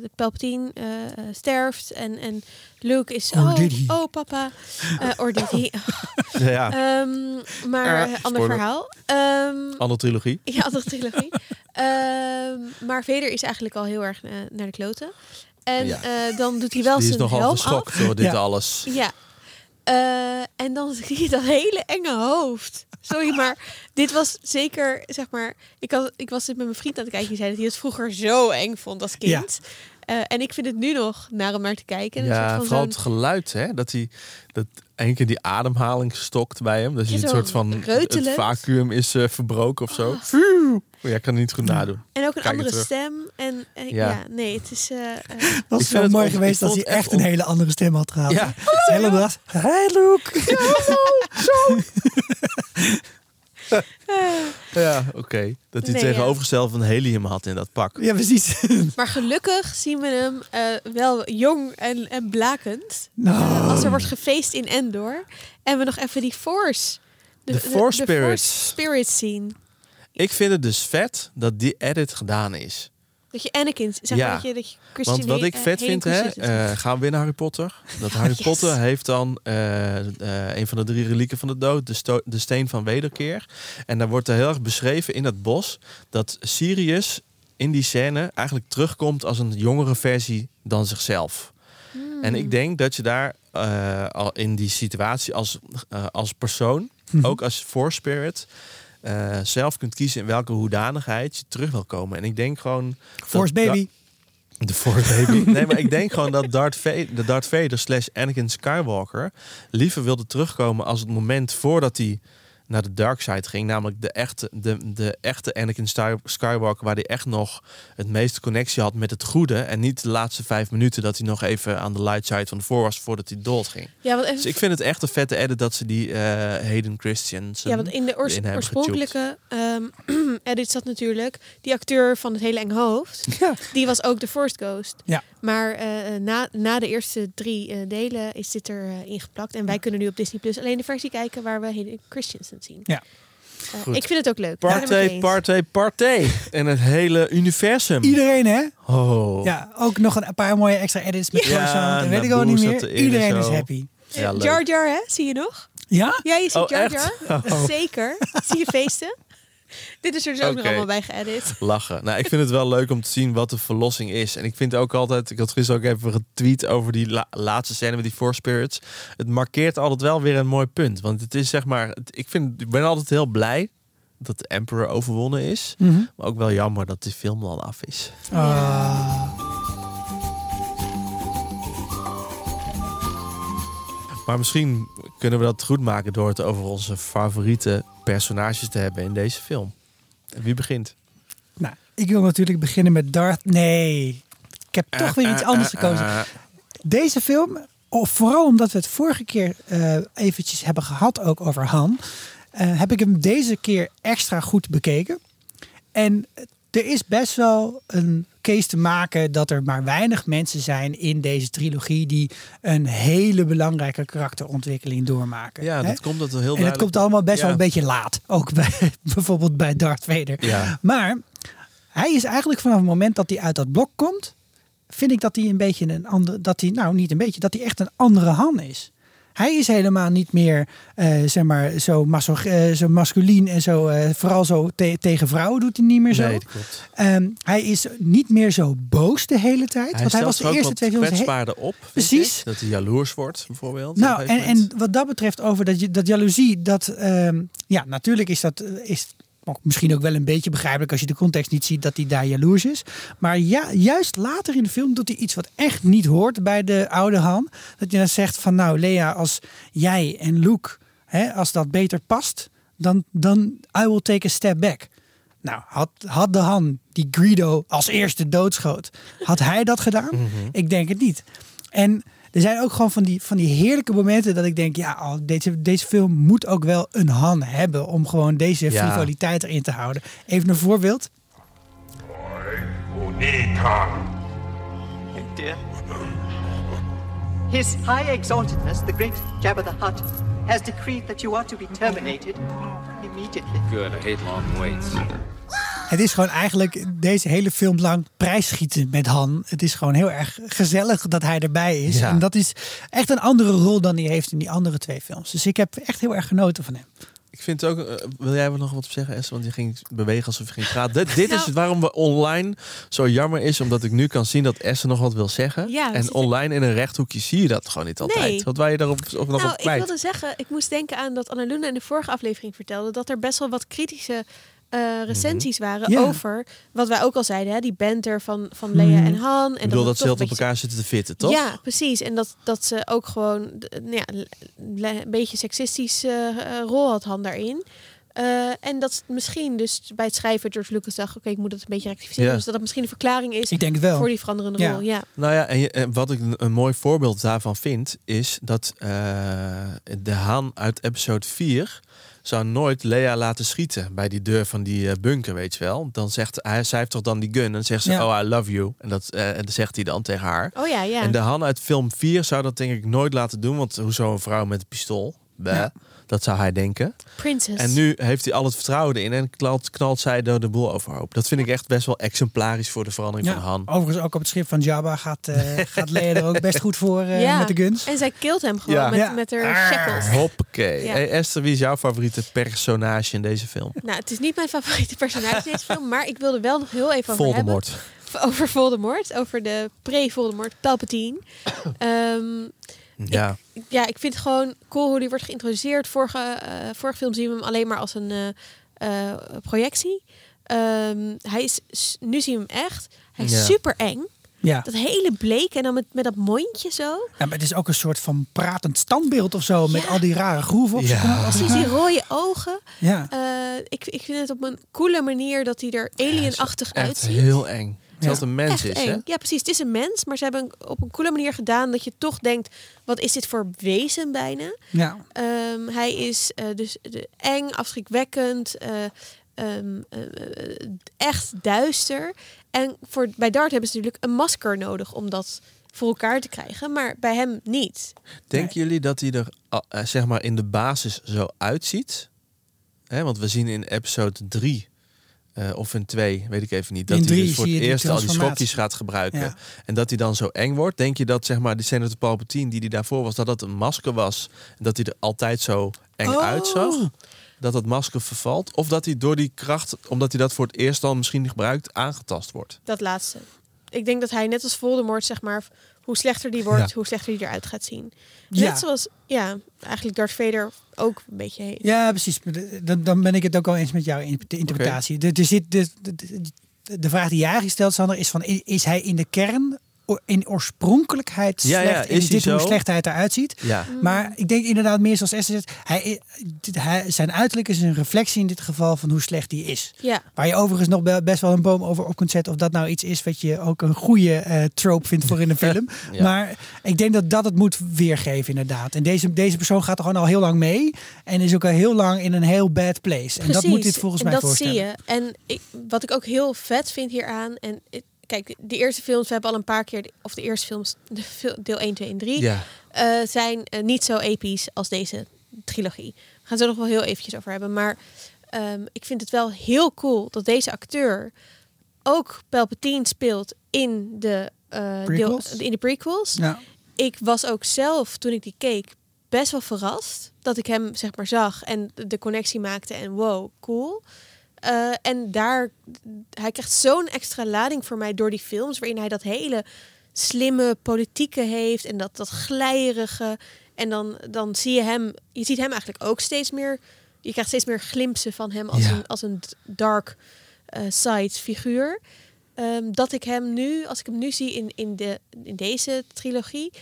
de Palpatine eh, eh, sterft en, en Luke is. Or oh, oh, papa. Eh or did he? ja, Ehm, maar Eh, eh, ander spoiler. verhaal. Ehm, andere trilogie. ja, andere trilogie. Ehm, maar Vader is eigenlijk al heel erg eh, naar de kloten. En Ja. eh, dan doet hij wel Die is zijn nogal helm geschokt af. door dit Ja. alles. Ja. Eh, en dan zie je dat hele enge hoofd. Sorry, maar dit was zeker, zeg maar... Ik, had, ik was dit met mijn vriend aan het kijken. Die zei dat hij het vroeger zo eng vond als kind. Eh, en ik vind het nu nog naar om naar te kijken. Een soort Ja, van vooral het geluid, hè? Dat hij dat één keer die ademhaling stokt bij hem. Dat je Ja, een zo soort van het vacuüm is eh, verbroken of zo. Ja, ik kan het niet goed nadoen. En ook een Kijk andere stem. En eh, Ja. ja. nee, het is... eh, eh, Het was zo het mooi geweest als hij echt een hele andere stem had gehad. Ja. De hele dag. Hey Luke. Ja, oké. Dat hij Nee, tegenovergesteld van helium had in dat pak. Ja, precies. maar gelukkig zien we hem eh, wel jong en, en blakend. Nou. Eh, als er wordt gefeest in Endor. En we nog even die Force... De Force Spirits. Force Spirits zien. Ik vind het dus vet dat die edit gedaan is. Dat je Anakin, zeg Ja, dat je, dat je Christian Want wat ik eh, vet vind, hè, eh, gaan we weer naar Harry Potter. Dat Harry yes. Potter heeft dan eh, eh, een van de drie relieken van de dood, de, de steen van wederkeer. En daar wordt er heel erg beschreven in dat bos dat Sirius in die scène eigenlijk terugkomt als een jongere versie dan zichzelf. Hmm. En ik denk dat je daar eh, al in die situatie als, als persoon, Mhm. ook als Force Eh, zelf kunt kiezen in welke hoedanigheid je terug wil komen. En ik denk gewoon. dat- Force baby. de Force Baby. Nee, maar ik denk gewoon dat Darth Vader, de Darth Vader slash Anakin Skywalker liever wilde terugkomen als het moment voordat hij naar de dark side ging. Namelijk de echte, de, de echte Anakin Sky- Skywalker waar hij echt nog het meeste connectie had met het goede. En niet de laatste vijf minuten dat hij nog even aan de light side van de voor was voordat hij dood ging. Ja, want, even, Dus ik vind het echt een vette edit dat ze die eh Hayden Christensen ja, want in de oors- hebben oorspronkelijke ehm edit zat natuurlijk die acteur van het hele enge hoofd. Ja. Die was ook de Force Ghost. Ja. Maar eh, na, na de eerste drie eh, delen is dit er eh, ingeplakt. En wij kunnen nu op Disney Plus alleen de versie kijken waar we Hayden Christensen zien. Ja. Eh, Goed. ik vind het ook leuk. Partij, eens. partij, partij. En het hele universum. Iedereen, hè? Oh. Ja, ook nog een paar mooie extra edits met Ja, Coruscant. En weet ik gewoon niet meer. Iedereen is happy. Ja, leuk. Jar Jar, hè? Zie je nog? Ja? Ja, je ziet Oh, Jar? Jar. Oh. Zeker. Zie je feesten? Dit is er dus ook nog allemaal bij geëdit. Lachen. Nou, ik vind het wel leuk om te zien wat de verlossing is. En ik vind ook altijd, ik had gisteren ook even getweet over die la- laatste scène met die Four Spirits. Het markeert altijd wel weer een mooi punt. Want het is zeg maar, het- ik, vind, ik ben altijd heel blij dat de Emperor overwonnen is. Mhm. Maar ook wel jammer dat die film al af is. Ah. Maar misschien kunnen we dat goed maken door het over onze favoriete personages te hebben in deze film. Wie begint? Nou, ik wil natuurlijk beginnen met Darth. Nee, ik heb toch weer iets anders gekozen. Eh, Deze film, of vooral omdat we het vorige keer eh, eventjes hebben gehad ook over Han, eh, heb ik hem deze keer extra goed bekeken. En er is best wel een case te maken dat er maar weinig mensen zijn in deze trilogie die een hele belangrijke karakterontwikkeling doormaken. ja, hè? dat komt dat heel En het duidelijk- komt allemaal best Ja. wel een beetje laat. Ook bij, bijvoorbeeld bij Darth Vader. Ja. Maar hij is eigenlijk vanaf het moment dat hij uit dat blok komt, vind ik dat hij een beetje een andere, dat hij nou niet een beetje, dat hij echt een andere Han is. Hij is helemaal niet meer eh, zeg maar, zo, maso uh, zo masculien en zo. Uh, vooral zo te tegen vrouwen doet hij niet meer zo. Nee, dat klopt. Um, hij is niet meer zo boos de hele tijd. Hij want hij was de eerste twee films. kwetsbaarder op. Precies. Ik. Dat hij jaloers wordt, bijvoorbeeld. Nou, en, en wat dat betreft over dat, dat jaloezie, dat um, ja, natuurlijk is dat. Is, misschien ook wel een beetje begrijpelijk als je de context niet ziet dat hij daar jaloers is. Maar ja, juist later in de film doet hij iets wat echt niet hoort bij de oude Han. Dat je dan zegt van nou Lea, als jij en Luke, hè, als dat beter past, dan, dan I will take a step back. Nou, had, had de Han die Greedo als eerste doodschoot, had hij dat gedaan? Mm -hmm. Ik denk het niet. En er zijn ook gewoon van die, van die heerlijke momenten dat ik denk, ja, oh, deze, deze film moet ook wel een Han hebben om gewoon deze Ja. frivoliteit erin te houden. Even een voorbeeld. His High Exaltedness, the great Jabba the Hutt, has decreed that you are to be terminated immediately. Good, I hate long waits. Het is gewoon eigenlijk deze hele film lang prijsschieten met Han. Het is gewoon heel erg gezellig dat hij erbij is. Ja. En dat is echt een andere rol dan hij heeft in die andere twee films. Dus ik heb echt heel erg genoten van hem. Ik vind ook, eh, wil jij er nog wat op zeggen, Esther? Want je ging bewegen alsof je ging praten. Dit, dit Nou. is waarom we online zo jammer is, omdat ik nu kan zien dat Esther nog wat wil zeggen. Ja, en online in een rechthoekje zie je dat gewoon niet altijd. Nee. Wat wij je daarop of nog Nou, op ik kwijt? wilde zeggen, ik moest denken aan dat Annaluna in de vorige aflevering vertelde dat er best wel wat kritische eh, recensies waren Ja. over wat wij ook al zeiden, hè, die banter van, van Lea Mhm. en Han. En ik bedoel dat ze een op elkaar zitten te fitten, toch? Ja, precies. En dat, dat ze ook gewoon d- nou ja, een beetje seksistisch eh, eh, rol had Han daarin. Eh, en dat misschien dus bij het schrijven George Lucas dacht, oké, ik moet het een beetje rectificeren. Ja. Dus dat het misschien een verklaring is Ik denk het wel. voor die veranderende Ja. rol. Ja. Nou ja, en, je- en wat ik een, een mooi voorbeeld daarvan vind, is dat eh, de Han uit episode 4 zou nooit Lea laten schieten bij die deur van die eh, bunker, weet je wel. Dan zegt hij, zij heeft toch dan die gun en dan zegt ze, Ja. oh I love you. En dat, eh, en dat zegt hij dan tegen haar. Oh ja, ja. En de Han uit film 4 zou dat denk ik nooit laten doen, want hoezo een vrouw met een pistool? Ja. Dat zou hij denken. Princess. En nu heeft hij al het vertrouwen erin en knalt, knalt zij door de boel overhoop. Dat vind ik echt best wel exemplarisch voor de verandering Ja, van Han. overigens ook op het schip van Jabba gaat, eh gaat er ook best goed voor eh, ja. met de guns. En zij killt hem gewoon Ja. met, Ja. met haar shackles. Hoppakee. Ja. Hey Esther, wie is jouw favoriete personage in deze film? Nou, het is niet mijn favoriete personage in deze film, maar ik wilde wel nog heel even over Voldemort. hebben. Over Voldemort, over de pre-Voldemort, Palpatine. Ehm, Ja. ja, ik vind het gewoon cool hoe die wordt geïntroduceerd. Vorige, eh, vorige film zien we hem alleen maar als een eh, eh, projectie. Ehm, hij is, nu zien we hem echt. Hij is Ja. super eng. Ja. Dat hele bleek en dan met, met dat mondje zo. ja, maar het is ook een soort van pratend standbeeld of zo. Met al die rare groeven op Ja. Precies, die rode ogen. Ja. Eh, ik, ik vind het op een coole manier dat hij er alienachtig uitziet. heel eng. Terwijl het een mens Echt is, hè? Ja, precies. Het is een mens, maar ze hebben op een coole manier gedaan dat je toch denkt: wat is dit voor wezen bijna? ja. Ehm, hij is eh, dus de, eng, afschrikwekkend, eh, ehm, eh, echt duister. En voor, bij Dart hebben ze natuurlijk een masker nodig om dat voor elkaar te krijgen, maar bij hem niet. Denken jullie dat hij er zeg maar in de basis zo uitziet? Hè, want we zien in episode 3 of in 2, weet ik even niet, dat In hij dus voor het die eerst al die schokjes gaat gebruiken. Ja. En dat hij dan zo eng wordt. Denk je dat zeg maar die Senator Palpatine die hij daarvoor was, dat dat een masker was? En dat hij er altijd zo eng Oh. uitzag? Dat dat masker vervalt? Of dat hij door die kracht, omdat hij dat voor het eerst dan misschien gebruikt, aangetast wordt? Dat laatste. Ik denk dat hij net als Voldemort, zeg maar, hoe slechter die wordt, Ja. hoe slechter die eruit gaat zien. Ja. Net zoals, ja, eigenlijk Darth Vader ook een beetje heeft. Ja, precies. Dan, dan ben ik het ook al eens met jouw in- de interpretatie. De, er zit de, de, de, de vraag die jij gesteld, Sander, is van is hij in de kern in oorspronkelijkheid Ja, slecht? ja, En is dit hoe zo? slecht hij eruit ziet? Ja. Maar ik denk inderdaad meer zoals Esther zegt, hij, zijn uiterlijk is een reflectie in dit geval van hoe slecht hij is. Ja. Waar je overigens nog be- best wel een boom over op kunt zetten. Of dat nou iets is wat je ook een goede eh, trope vindt voor in een film. Ja. Maar ik denk dat dat het moet weergeven inderdaad. En deze, deze persoon gaat er gewoon al heel lang mee. En is ook al heel lang in een heel bad place. En dat moet dit volgens en mij dat voorstellen. zie je. En ik, wat ik ook heel vet vind hieraan. En ik- kijk, de eerste films, we hebben al een paar keer, of de eerste films, de fil- deel 1, 2 en 3, Ja. eh, zijn eh, niet zo episch als deze trilogie. We gaan het er nog wel heel eventjes over hebben. Maar ehm, ik vind het wel heel cool dat deze acteur ook Palpatine speelt in de, eh, deel, in de prequels. Ja. Ik was ook zelf, toen ik die keek, best wel verrast dat ik hem zeg maar zag en de connectie maakte en wow, cool. Eh, en daar, hij krijgt zo'n extra lading voor mij door die films, waarin hij dat hele slimme politieke heeft en dat, dat glijerige. En dan, dan zie je hem, je ziet hem eigenlijk ook steeds meer, je krijgt steeds meer glimpsen van hem als, Ja. een, als een dark eh, side figuur. Ehm, dat ik hem nu, als ik hem nu zie in, in, de, in deze trilogie,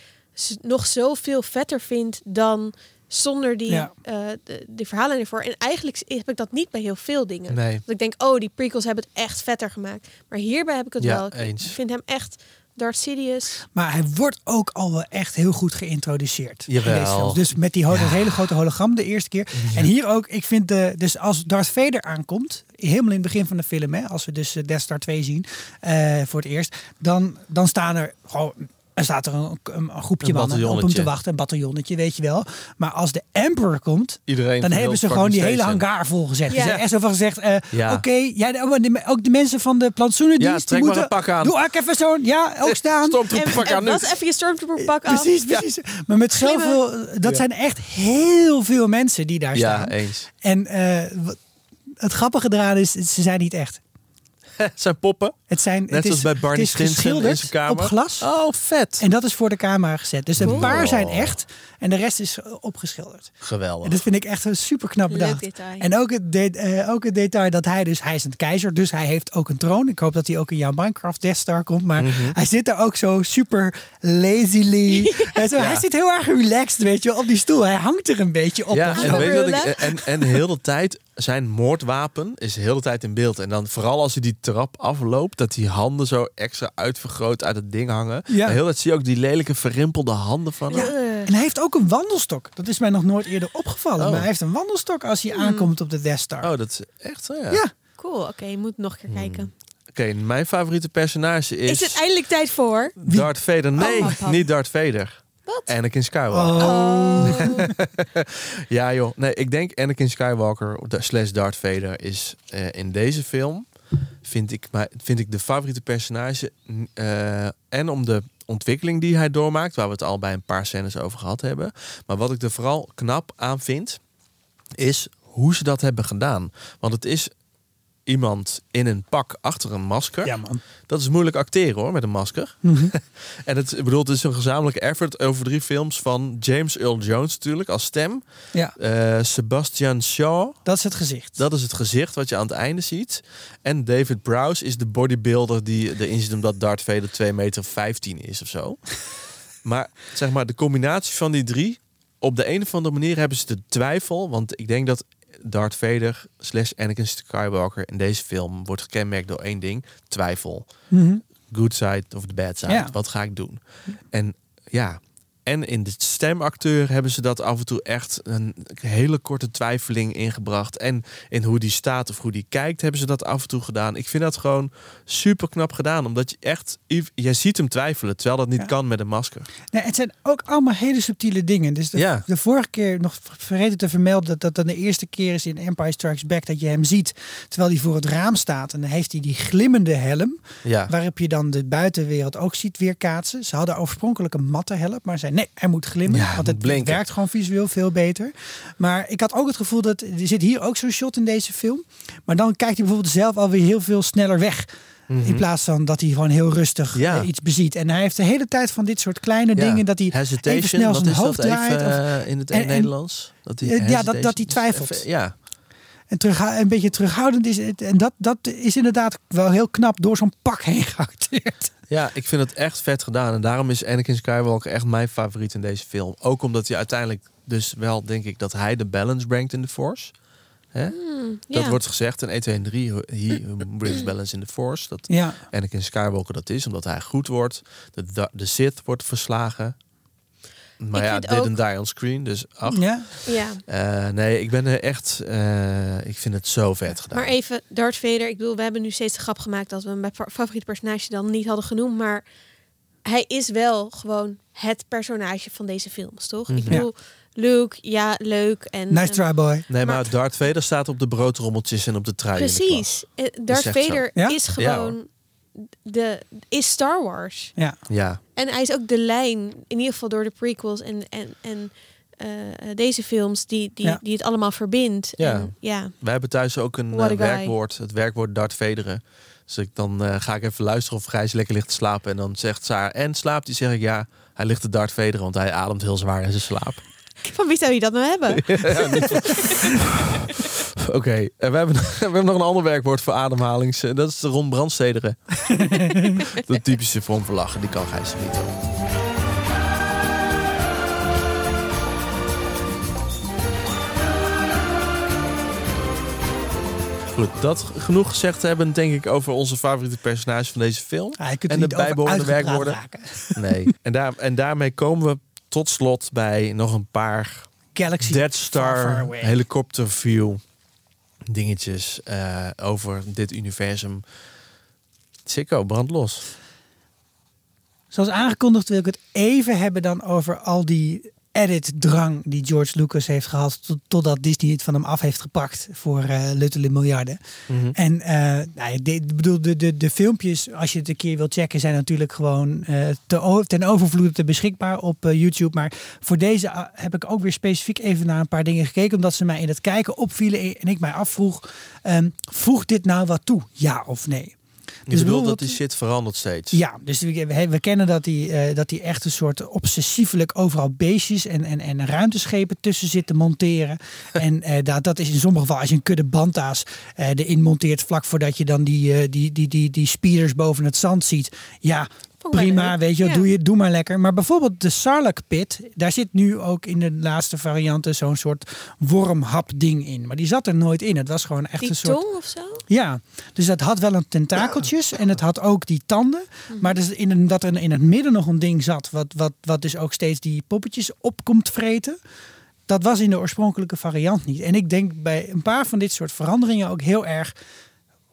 nog zoveel vetter vind dan zonder die, Ja. eh, de, de verhalen ervoor. En eigenlijk heb ik dat niet bij heel veel dingen. Nee. Dat ik denk, oh, die prequels hebben het echt vetter gemaakt. Maar hierbij heb ik het Ja, wel. Ik eens. vind hem echt Darth Sidious. Maar hij wordt ook al wel echt heel goed geïntroduceerd. Jawel. Dus met die hele grote hologram de eerste keer. En hier ook, ik vind de, dus als Darth Vader aankomt, helemaal in het begin van de film, hè, als we dus eh, Death Star 2 zien eh, voor het eerst, dan, dan staan er gewoon. Er staat er een, een, groepje Een mannen op hem te wachten, een bataljonnetje, weet je wel. Maar als de Emperor komt, Iedereen dan hebben ze gewoon die hele hangar volgezet. Ja. Ze hebben echt zo van gezegd, eh, Ja. oké, jij, oh, ook de mensen van de plantsoenendienst, Ja, die trek maar moeten, een pak aan. doe ook even zo'n, ja, ook staan. Stormtrooper pak en, aan nu. was even je stormtrooper pak af. Precies, precies. Maar met zoveel, dat zijn echt heel veel mensen die daar Ja, staan. eens. En eh, het grappige eraan is, ze zijn niet echt. Het zijn poppen. Het zijn, Net het zoals is, bij Barney het is Stinson in geschilderd zijn kamer. op glas. Oh, vet. En dat is voor de camera gezet. Dus een Cool. paar zijn echt en de rest is opgeschilderd. Geweldig. En dat vind ik echt een super knap Leuk bedacht. detail. En ook het, de- eh, ook het detail dat hij dus, hij is een keizer, dus hij heeft ook een troon. Ik hoop dat hij ook in jouw Minecraft Death Star komt. Maar Mhm. hij zit daar ook zo super lazily. En zo, Hij zit heel erg relaxed, weet je, wel, op die stoel. Hij hangt er een beetje op. Ja, en weet je wat ik, en, en heel de tijd, zijn moordwapen is heel de tijd in beeld. En dan vooral als hij die trap afloopt, dat die handen zo extra uitvergroot uit het ding hangen. Ja. En heel tijd zie je ook die lelijke verrimpelde handen van hem. Ja, en hij heeft ook een wandelstok. Dat is mij nog nooit eerder opgevallen. Oh. Maar hij heeft een wandelstok als hij aankomt op de Death Star. Oh, dat is echt zo, ja. Ja. Cool, oké, je moet nog een keer kijken. Oké, mijn favoriete personage is, Is het eindelijk tijd voor? Darth Vader. Nee, Oh, niet Darth Vader. Wat? Anakin Skywalker. Oh. Ja joh, nee, ik denk Anakin Skywalker slash Darth Vader is eh, in deze film vind ik, maar, vind ik de favoriete personage eh, en om de ontwikkeling die hij doormaakt, waar we het al bij een paar scènes over gehad hebben. Maar wat ik er vooral knap aan vind, is hoe ze dat hebben gedaan. Want het is iemand in een pak achter een masker. Ja, man. Dat is moeilijk acteren hoor, met een masker. Mhm. en het, ik bedoel, het is een gezamenlijke effort over drie films van James Earl Jones natuurlijk als stem. Ja, Eh, Sebastian Shaw, dat is het gezicht. dat is het gezicht wat je aan het einde ziet. En David Prowse is de bodybuilder die erin zit omdat Darth Vader 2,15 meter is of zo. maar zeg maar, de combinatie van die drie, op de een of andere manier hebben ze de twijfel. Want ik denk dat Darth Vader slash Anakin Skywalker in deze film wordt gekenmerkt door één ding. Twijfel. Mhm. Good side of the bad side. Ja. Wat ga ik doen? En ja, en in de stemacteur hebben ze dat af en toe echt een hele korte twijfeling ingebracht. En in hoe die staat of hoe die kijkt, hebben ze dat af en toe gedaan. Ik vind dat gewoon super knap gedaan. Omdat je echt, jij ziet hem twijfelen, terwijl dat niet Ja. kan met een masker. Nee, het zijn ook allemaal hele subtiele dingen. Dus de, Ja. de vorige keer nog vergeten te vermelden dat dat dan de eerste keer is in Empire Strikes Back dat je hem ziet terwijl hij voor het raam staat. En dan heeft hij die glimmende helm, Ja. waarop je dan de buitenwereld ook ziet weerkaatsen. Ze hadden oorspronkelijk een matte helm, maar zei nee, hij moet glimmen. Ja, hij want het blinken. werkt gewoon visueel veel beter. Maar ik had ook het gevoel dat, er zit hier ook zo'n shot in deze film. Maar dan kijkt hij bijvoorbeeld zelf alweer heel veel sneller weg. In plaats van dat hij gewoon heel rustig Mhm. Ja. eh, iets beziet. En hij heeft de hele tijd van dit soort kleine Ja. dingen dat hij Hesitation, even snel zijn hoofd even draait. of- eh, in het en- en- Nederlands? Dat Eh, ja, dat- dat hij twijfelt. Even- Ja, en terug, een beetje terughoudend is. het. En dat, dat is inderdaad wel heel knap door zo'n pak heen geacteerd. Ja, ik vind het echt vet gedaan. En daarom is Anakin Skywalker echt mijn favoriet in deze film. Ook omdat hij uiteindelijk dus wel, denk ik, dat hij de balance brengt in de Force. Hè? Dat Hmm, ja. wordt gezegd in 1, 2 en 3. He brings balance in the Force. Dat Ja. Anakin Skywalker dat is, omdat hij goed wordt. De, de Sith wordt verslagen. Maar Ik ja, vind didn't ook- die on screen. Dus ach. Ja. Ja. Eh, nee, ik ben er echt... eh, ik vind het zo vet gedaan. Maar even, Darth Vader. Ik bedoel, we hebben nu steeds de grap gemaakt dat we hem bij fa- favoriete personage dan niet hadden genoemd. Maar hij is wel gewoon het personage van deze films, toch? Ik Mhm. bedoel, Luke, ja, leuk. En, Nice en- try, boy. Nee, maar, Maar- Darth Vader staat op de broodrommeltjes en op de trui in de klas. Precies. Eh, Darth. Vader Ja? is Ja, gewoon de, is Star Wars. Ja. Ja, En hij is ook de lijn, in ieder geval door de prequels en, en, en eh, deze films die, die, Ja. die het allemaal verbindt. Ja. En, ja. Wij hebben thuis ook een eh, werkwoord, het werkwoord Darth Vederen. Dus ik, dan eh, ga ik even luisteren of Gijs lekker ligt te slapen. En dan zegt Saar, en slaapt hij? zeg ik, ja, hij ligt te Darth Vederen, want hij ademt heel zwaar in zijn slaap. Van wie zou je dat nou hebben? Oké, en we, hebben, we hebben nog een ander werkwoord voor ademhalings. eh, Dat is de Ron Brandstederen. de typische vorm voor lachen, die kan Gijs niet hoor. Goed, dat genoeg gezegd hebben, denk ik, over onze favoriete personages van deze film. Ja, je kunt er en de bijbehorende werkwoorden. raken. Nee. En, daar, en daarmee komen we tot slot bij nog een paar Galaxy Dead Star helikopterview dingetjes eh, over dit universum. Sicko, brand los. Zoals aangekondigd wil ik het even hebben dan over al die edit-drang die George Lucas heeft gehad. Tot, totdat Disney het van hem af heeft gepakt voor eh luttele miljarden. Mhm. En eh, nou de, bedoel, de, de, de filmpjes, als je het een keer wilt checken, zijn natuurlijk gewoon eh, te, ten overvloede te beschikbaar op YouTube. Maar voor deze ah, heb ik ook weer specifiek even naar een paar dingen gekeken. Omdat ze mij in het kijken opvielen en ik mij afvroeg, ehm voegt dit nou wat toe? Ja of nee? Je bedoelt dat die shit verandert steeds. ja, dus we, we, kennen dat hij eh, dat hij echt een soort obsessiefelijk overal beestjes en, en, en ruimteschepen tussen zit te monteren. en eh, dat, dat is in sommige gevallen, als je een kudde banta's eh, erin monteert vlak voordat je dan die, die, die, die, die speeders boven het zand ziet. Ja, prima, weet je, Ja. doe, je, doe maar lekker. Maar bijvoorbeeld de Sarlacc pit, daar zit nu ook in de laatste varianten zo'n soort wormhap ding in. Maar die zat er nooit in. Het was gewoon echt Die een soort... tong of zo? Ja, dus dat had wel een tentakeltjes en het had ook die tanden. Maar dus in een, dat er in het midden nog een ding zat, wat, wat, wat dus ook steeds die poppetjes op komt vreten. Dat was in de oorspronkelijke variant niet. En ik denk bij een paar van dit soort veranderingen ook heel erg.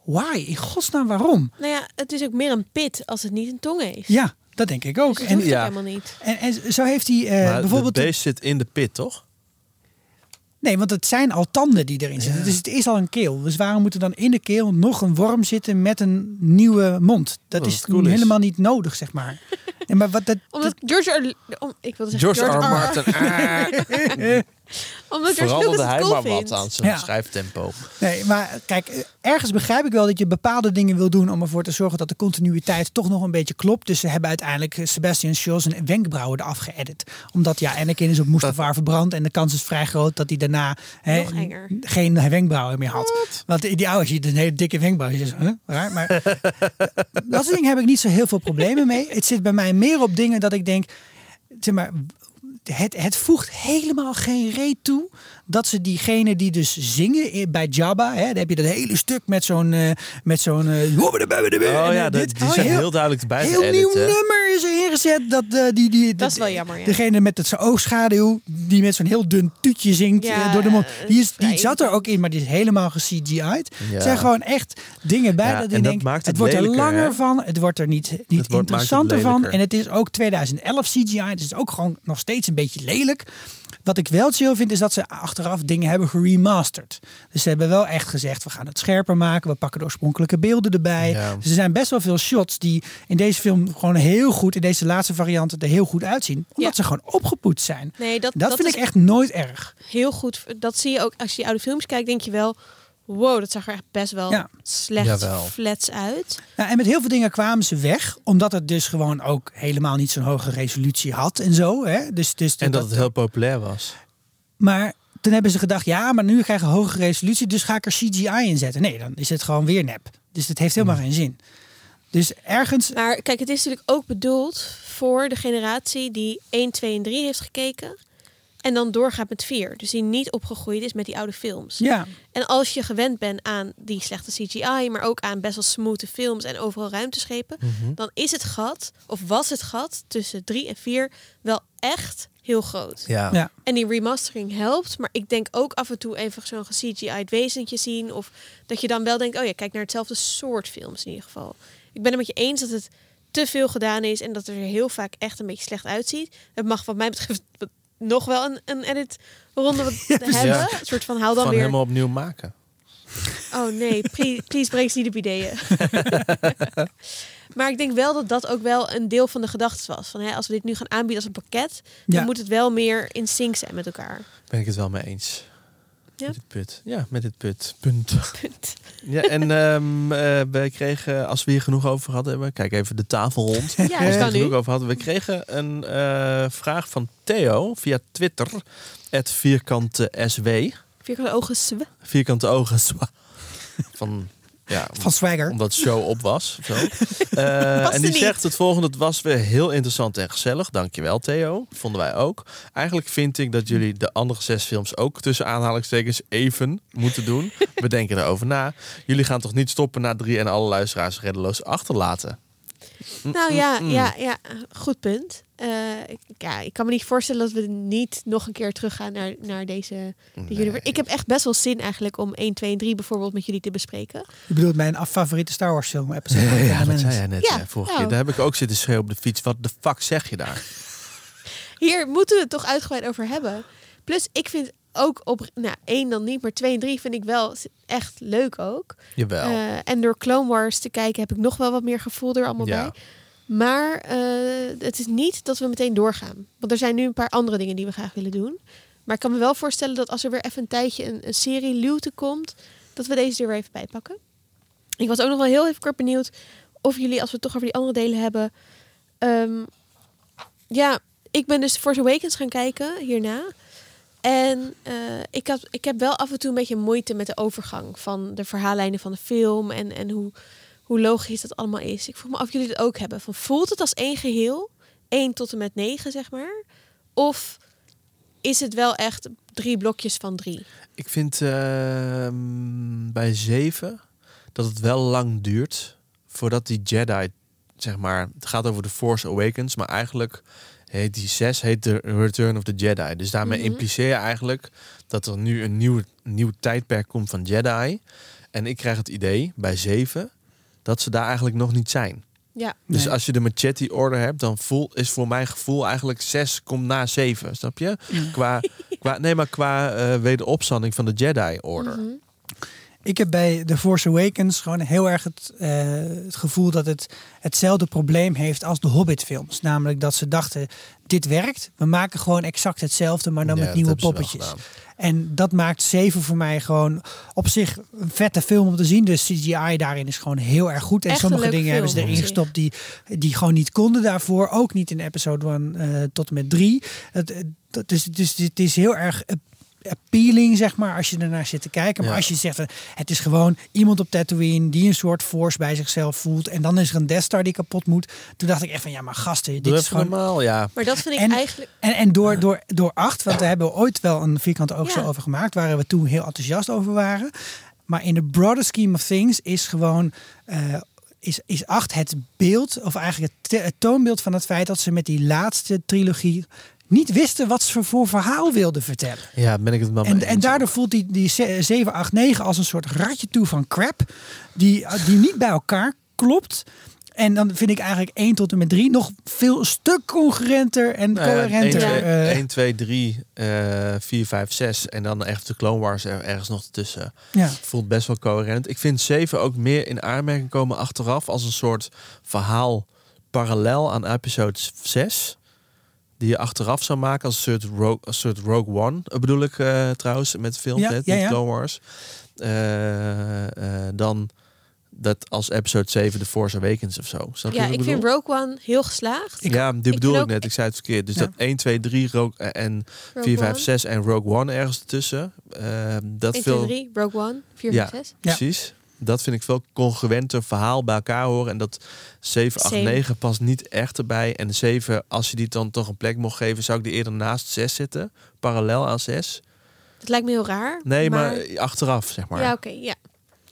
Why? In godsnaam waarom? Nou ja, het is ook meer een pit als het niet een tong heeft. Ja, dat denk ik ook. Dus En, ja. helemaal niet. en, en zo heeft hij eh, maar bijvoorbeeld. beest zit in de pit, toch? Nee, want het zijn al tanden die erin zitten. Dus het is al een keel. Dus waarom moet er dan in de keel nog een worm zitten met een nieuwe mond? Dat Omdat is cool is. helemaal niet nodig, zeg maar. Nee, maar wat dat, Omdat George R. Om, ik wilde zeggen George R. Martin. Omdat Veranderde hij het cool maar wat aan zijn Ja. schrijftempo. Nee, maar kijk, ergens begrijp ik wel dat je bepaalde dingen wil doen om ervoor te zorgen dat de continuïteit toch nog een beetje klopt. Dus ze hebben uiteindelijk Sebastian Shaw zijn wenkbrauwen eraf geëdit. Omdat ja, Anakin is op Mustafar verbrand en de kans is vrij groot dat hij daarna geen wenkbrauwen meer had. Want die die oude ziet een hele dikke wenkbrauw. Je zegt, huh? Raar, maar dat soort dingen heb ik niet zo heel veel problemen mee. Het zit bij mij meer op dingen dat ik denk, zeg maar, het, het voegt helemaal geen reet toe dat ze diegene die dus zingen bij Jabba, hè, dan heb je dat hele stuk met zo'n uh, met zo'n eh, Oh ja, de- die zijn heel duidelijk erbij heel nieuw hè? Is er ingezet dat eh, die die Dat is wel jammer, ja. degene met het oogschaduw die met zo'n heel dun tuutje zingt Ja, eh, door de mond die is die zat er ook in maar die is helemaal ge-CGI'd. Ja. Er zijn gewoon echt dingen bij Ja, dat ik denk maakt het, het wordt er lelijker, langer hè? van het wordt er niet, niet wordt- interessanter van en het is ook 2011 CGI dus het is ook gewoon nog steeds een beetje lelijk. Wat ik wel chill vind is dat ze achteraf dingen hebben geremasterd. Dus ze hebben wel echt gezegd we gaan het scherper maken. We pakken de oorspronkelijke beelden erbij. Ja. Dus er zijn best wel veel shots die in deze film gewoon heel goed, in deze laatste varianten er heel goed uitzien. Omdat Ja. ze gewoon opgepoetst zijn. Nee, dat, Dat, dat vind ik echt nooit erg. heel goed. Dat zie je ook als je die oude films kijkt, denk je wel... Wow, dat zag er echt best wel Ja. slecht Jawel. flats uit. Nou, en met heel veel dingen kwamen ze weg, omdat het dus gewoon ook helemaal niet zo'n hoge resolutie had en zo. Hè? Dus, dus En dat het heel populair was. Maar toen hebben ze gedacht, ja, maar nu krijg een hogere resolutie, dus ga ik er CGI in zetten. Nee, dan is het gewoon weer nep. Dus het heeft helemaal Mm. geen zin. Dus ergens, Maar kijk, het is natuurlijk ook bedoeld voor de generatie die 1, 2 en 3 heeft gekeken. En dan doorgaat met 4. Dus die niet opgegroeid is met die oude films. ja, En als je gewend bent aan die slechte CGI, maar ook aan best wel smooth films en overal ruimteschepen, Mhm. dan is het gat, of was het gat tussen 3 en 4 wel echt heel groot. Ja. ja. En die remastering helpt, maar ik denk ook af en toe even zo'n CGI'd wezentje zien. Of dat je dan wel denkt, oh ja, kijk naar hetzelfde soort films in ieder geval. Ik ben het met je eens dat het te veel gedaan is en dat het er heel vaak echt een beetje slecht uitziet. Het mag wat mij betreft nog wel een, een edit ronde wat hebben. Een soort van haal dan Gewoon weer... helemaal opnieuw maken. Oh nee, please, please ze niet op ideeën. Maar ik denk wel dat dat ook wel een deel van de gedachte was. Van, hè, als we dit nu gaan aanbieden als een pakket, dan Ja. moet het wel meer in sync zijn met elkaar. Ben ik het wel mee eens. Ja? Met dit put. Ja, met dit put. Punt. Punt. Ja, en eh, we kregen, als we hier genoeg over gehad hebben, kijk even de tafel rond. Ja, Als we er genoeg over hadden. We kregen een eh, vraag van Theo via Twitter. Het vierkante SW. Vierkante ogen, zwe. Vierkante ogen. zwa. Van, ja, Van Swagger. omdat het show op was. Zo. Eh, Paste en die niet. zegt het volgende. Het was weer heel interessant en gezellig. Dankjewel Theo. Vonden wij ook. Eigenlijk vind ik dat jullie de andere zes films ook tussen aanhalingstekens even moeten doen. We denken erover na. Jullie gaan toch niet stoppen na drie en alle luisteraars reddeloos achterlaten? Nou ja, ja, ja, goed punt. Eh, ik- ja, ik kan me niet voorstellen dat we niet nog een keer teruggaan naar, naar deze de. Ik heb echt best wel zin eigenlijk om 1, 2 en 3 bijvoorbeeld met jullie te bespreken. Je bedoelt mijn favoriete Star Wars film episode. Ja, dat zei jij net Ja, eh, vorige nou. keer. Daar heb ik ook zitten schreeuwen op de fiets. Wat de fuck zeg je daar? Hier moeten we het toch uitgebreid over hebben. Plus, ik vind ook op, nou, één dan niet, maar twee en drie vind ik wel echt leuk ook. Jawel. Eh, en door Clone Wars te kijken heb ik nog wel wat meer gevoel er allemaal Ja. bij. Maar eh, het is niet dat we meteen doorgaan. Want er zijn nu een paar andere dingen die we graag willen doen. Maar ik kan me wel voorstellen dat als er weer even een tijdje een, een serie luwte komt, dat we deze er weer even bij pakken. Ik was ook nog wel heel even kort benieuwd of jullie, als we het toch over die andere delen hebben. ehm, ja, ik ben dus Force Awakens gaan kijken hierna. En eh, ik, had, ik heb wel af en toe een beetje moeite met de overgang van de verhaallijnen van de film en, en hoe, hoe logisch dat allemaal is. Ik vroeg me af of jullie het ook hebben. Van, voelt het als één geheel? 1 tot en met 9, zeg maar? Of is het wel echt drie blokjes van drie? Ik vind ehm, bij 7 dat het wel lang duurt voordat die Jedi, zeg maar, het gaat over de Force Awakens, maar eigenlijk heet die 6 heet de Return of the Jedi. Dus daarmee Mhm. impliceer je eigenlijk dat er nu een nieuw, nieuw tijdperk komt van Jedi. En ik krijg het idee bij 7 dat ze daar eigenlijk nog niet zijn. Ja. Dus Nee. als je de Machete Order hebt, dan voel, is voor mijn gevoel eigenlijk 6 komt na 7, snap je? Qua, qua, nee, maar qua eh wederopstanding van de Jedi Order. Mhm. Ik heb bij The Force Awakens gewoon heel erg het, eh, het gevoel dat het hetzelfde probleem heeft als de Hobbit-films. Namelijk dat ze dachten: dit werkt, we maken gewoon exact hetzelfde, maar dan Ja, met nieuwe poppetjes. En dat maakt 7 voor mij gewoon op zich een vette film om te zien. De CGI daarin is gewoon heel erg goed. En Echt sommige dingen hebben ze erin gestopt die, die gewoon niet konden daarvoor. Ook niet in episode 1 eh, tot en met 3. Het, dus, dus het is heel erg appealing, zeg maar, als je ernaar zit te kijken. Maar Ja. als je zegt, eh, het is gewoon iemand op Tatooine die een soort force bij zichzelf voelt. En dan is er een Death Star die kapot moet. Toen dacht ik echt van, ja, maar gasten, dit Doe is gewoon... normaal, ja. Maar dat vind ik En- eigenlijk... En, en door, door, door acht, want daar hebben we ooit wel een vierkante oog zo Ja. over gemaakt, waar we toen heel enthousiast over waren. Maar in de broader scheme of things is gewoon. eh, is, is acht het beeld, of eigenlijk het, te- het toonbeeld van het feit dat ze met die laatste trilogie niet wisten wat ze voor verhaal wilden vertellen. Ja, ben ik het mee En, en daardoor voelt die, die ze- 7, 8, 9 als een soort ratje toe van crap. Die, die niet bij elkaar klopt. En dan vind ik eigenlijk 1 tot en met 3 nog veel een stuk congruenter en Nou ja, coherenter. 1, 2, eh, 1, 2, 3, eh 4, 5, 6 en dan echt de Clone Wars er ergens nog tussen. ja. Voelt best wel coherent. Ik vind 7 ook meer in aanmerking komen achteraf als een soort verhaal parallel aan episode 6. Die je achteraf zou maken als een soort Rogue, een soort Rogue One. eh, bedoel ik eh, trouwens met de film, Ja, net, ja, niet ja. Clone Wars. Eh, eh, dan dat als episode 7 de Force Awakens of zo. Snap Ja, ik bedoel? vind Rogue One heel geslaagd. ja, dit ik bedoel ik ook- net. Ik zei het verkeerd. Dus Ja. dat 1, 2, 3 Rogue, en Rogue 4, 5, One. 6 en Rogue One ergens ertussen. Eh, dat 1, veel, 2, 3, Rogue One, 4, Ja. 5, 6. Ja. precies. Dat vind ik veel congruenter verhaal bij elkaar horen. En dat 7, 8, Same. 9 past niet echt erbij. En 7, als je die dan toch een plek mocht geven, zou ik die eerder naast 6 zitten. Parallel aan 6. Dat lijkt me heel raar. Nee, maar, achteraf, zeg maar. Ja, oké, ja.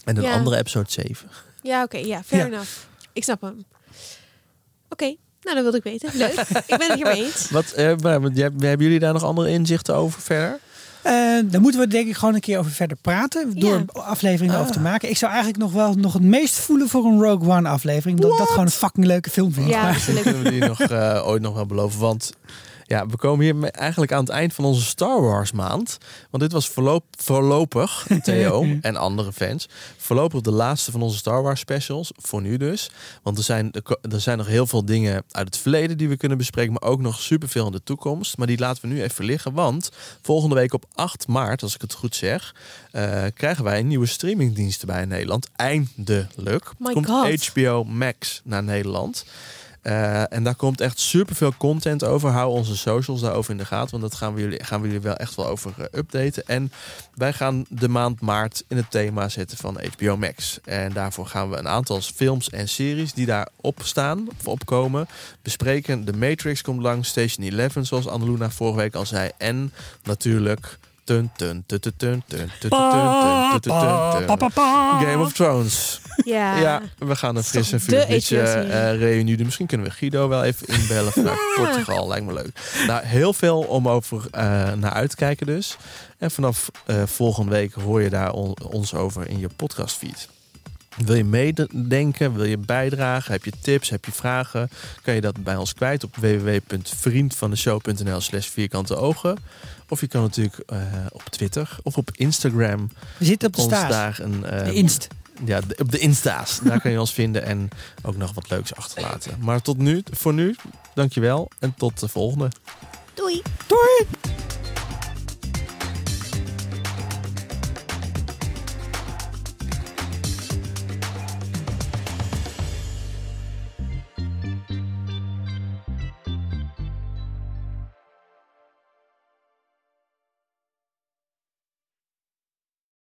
en een ja. andere episode 7. Ja, oké, ja, fair Ja. enough. Ik snap hem. Oké, nou dat wilde ik weten. Leuk. ik ben het hiermee eens. Wat, eh, maar, hebben jullie daar nog andere inzichten over verder? Eh, daar moeten we denk ik gewoon een keer over verder praten. Door Ja. afleveringen Ah. over te maken. Ik zou eigenlijk nog wel nog het meest voelen voor een Rogue One aflevering. Dat ik dat gewoon een fucking leuke film vind. Ja, Maar- dat kunnen we die nog, eh, ooit nog wel beloven. Want Ja, we komen hier eigenlijk aan het eind van onze Star Wars maand. Want dit was voorloop, voorlopig, Theo en andere fans, voorlopig de laatste van onze Star Wars specials. Voor nu dus. Want er zijn, er zijn nog heel veel dingen uit het verleden die we kunnen bespreken. Maar ook nog superveel in de toekomst. Maar die laten we nu even liggen. Want volgende week op 8 maart, als ik het goed zeg, eh, krijgen wij een nieuwe streamingdienst erbij in Nederland. Eindelijk. My Komt God. HBO Max naar Nederland. Eh, en daar komt echt superveel content over. Hou onze socials daarover in de gaten. Want dat gaan we jullie, gaan we jullie wel echt wel over eh, updaten. En wij gaan de maand maart in het thema zetten van HBO Max. En daarvoor gaan we een aantal films en series die daarop staan, of opkomen, bespreken. The Matrix komt langs, Station 11, zoals Anneluna vorige week al zei. En natuurlijk... Game of Thrones. Ja. ja, we gaan een frisse en vuur. Misschien kunnen we Guido wel even inbellen vanuit Portugal. Lijkt me leuk. Nou, heel veel om over naar uit te kijken dus. En vanaf volgende week hoor je daar ons over in je podcastfeed. Wil je meedenken? Wil je bijdragen? Heb je tips? Heb je vragen? Kan je dat bij ons kwijt op www.vriendvandeshow.nl slash vierkante ogen. Of je kan natuurlijk eh, op Twitter of op Instagram We zitten op de ons daar een... eh, De Inst. ja, de- op de Insta's. Daar kan je ons vinden en ook nog wat leuks achterlaten. Maar tot nu, voor nu, dankjewel en tot de volgende. Doei. Doei!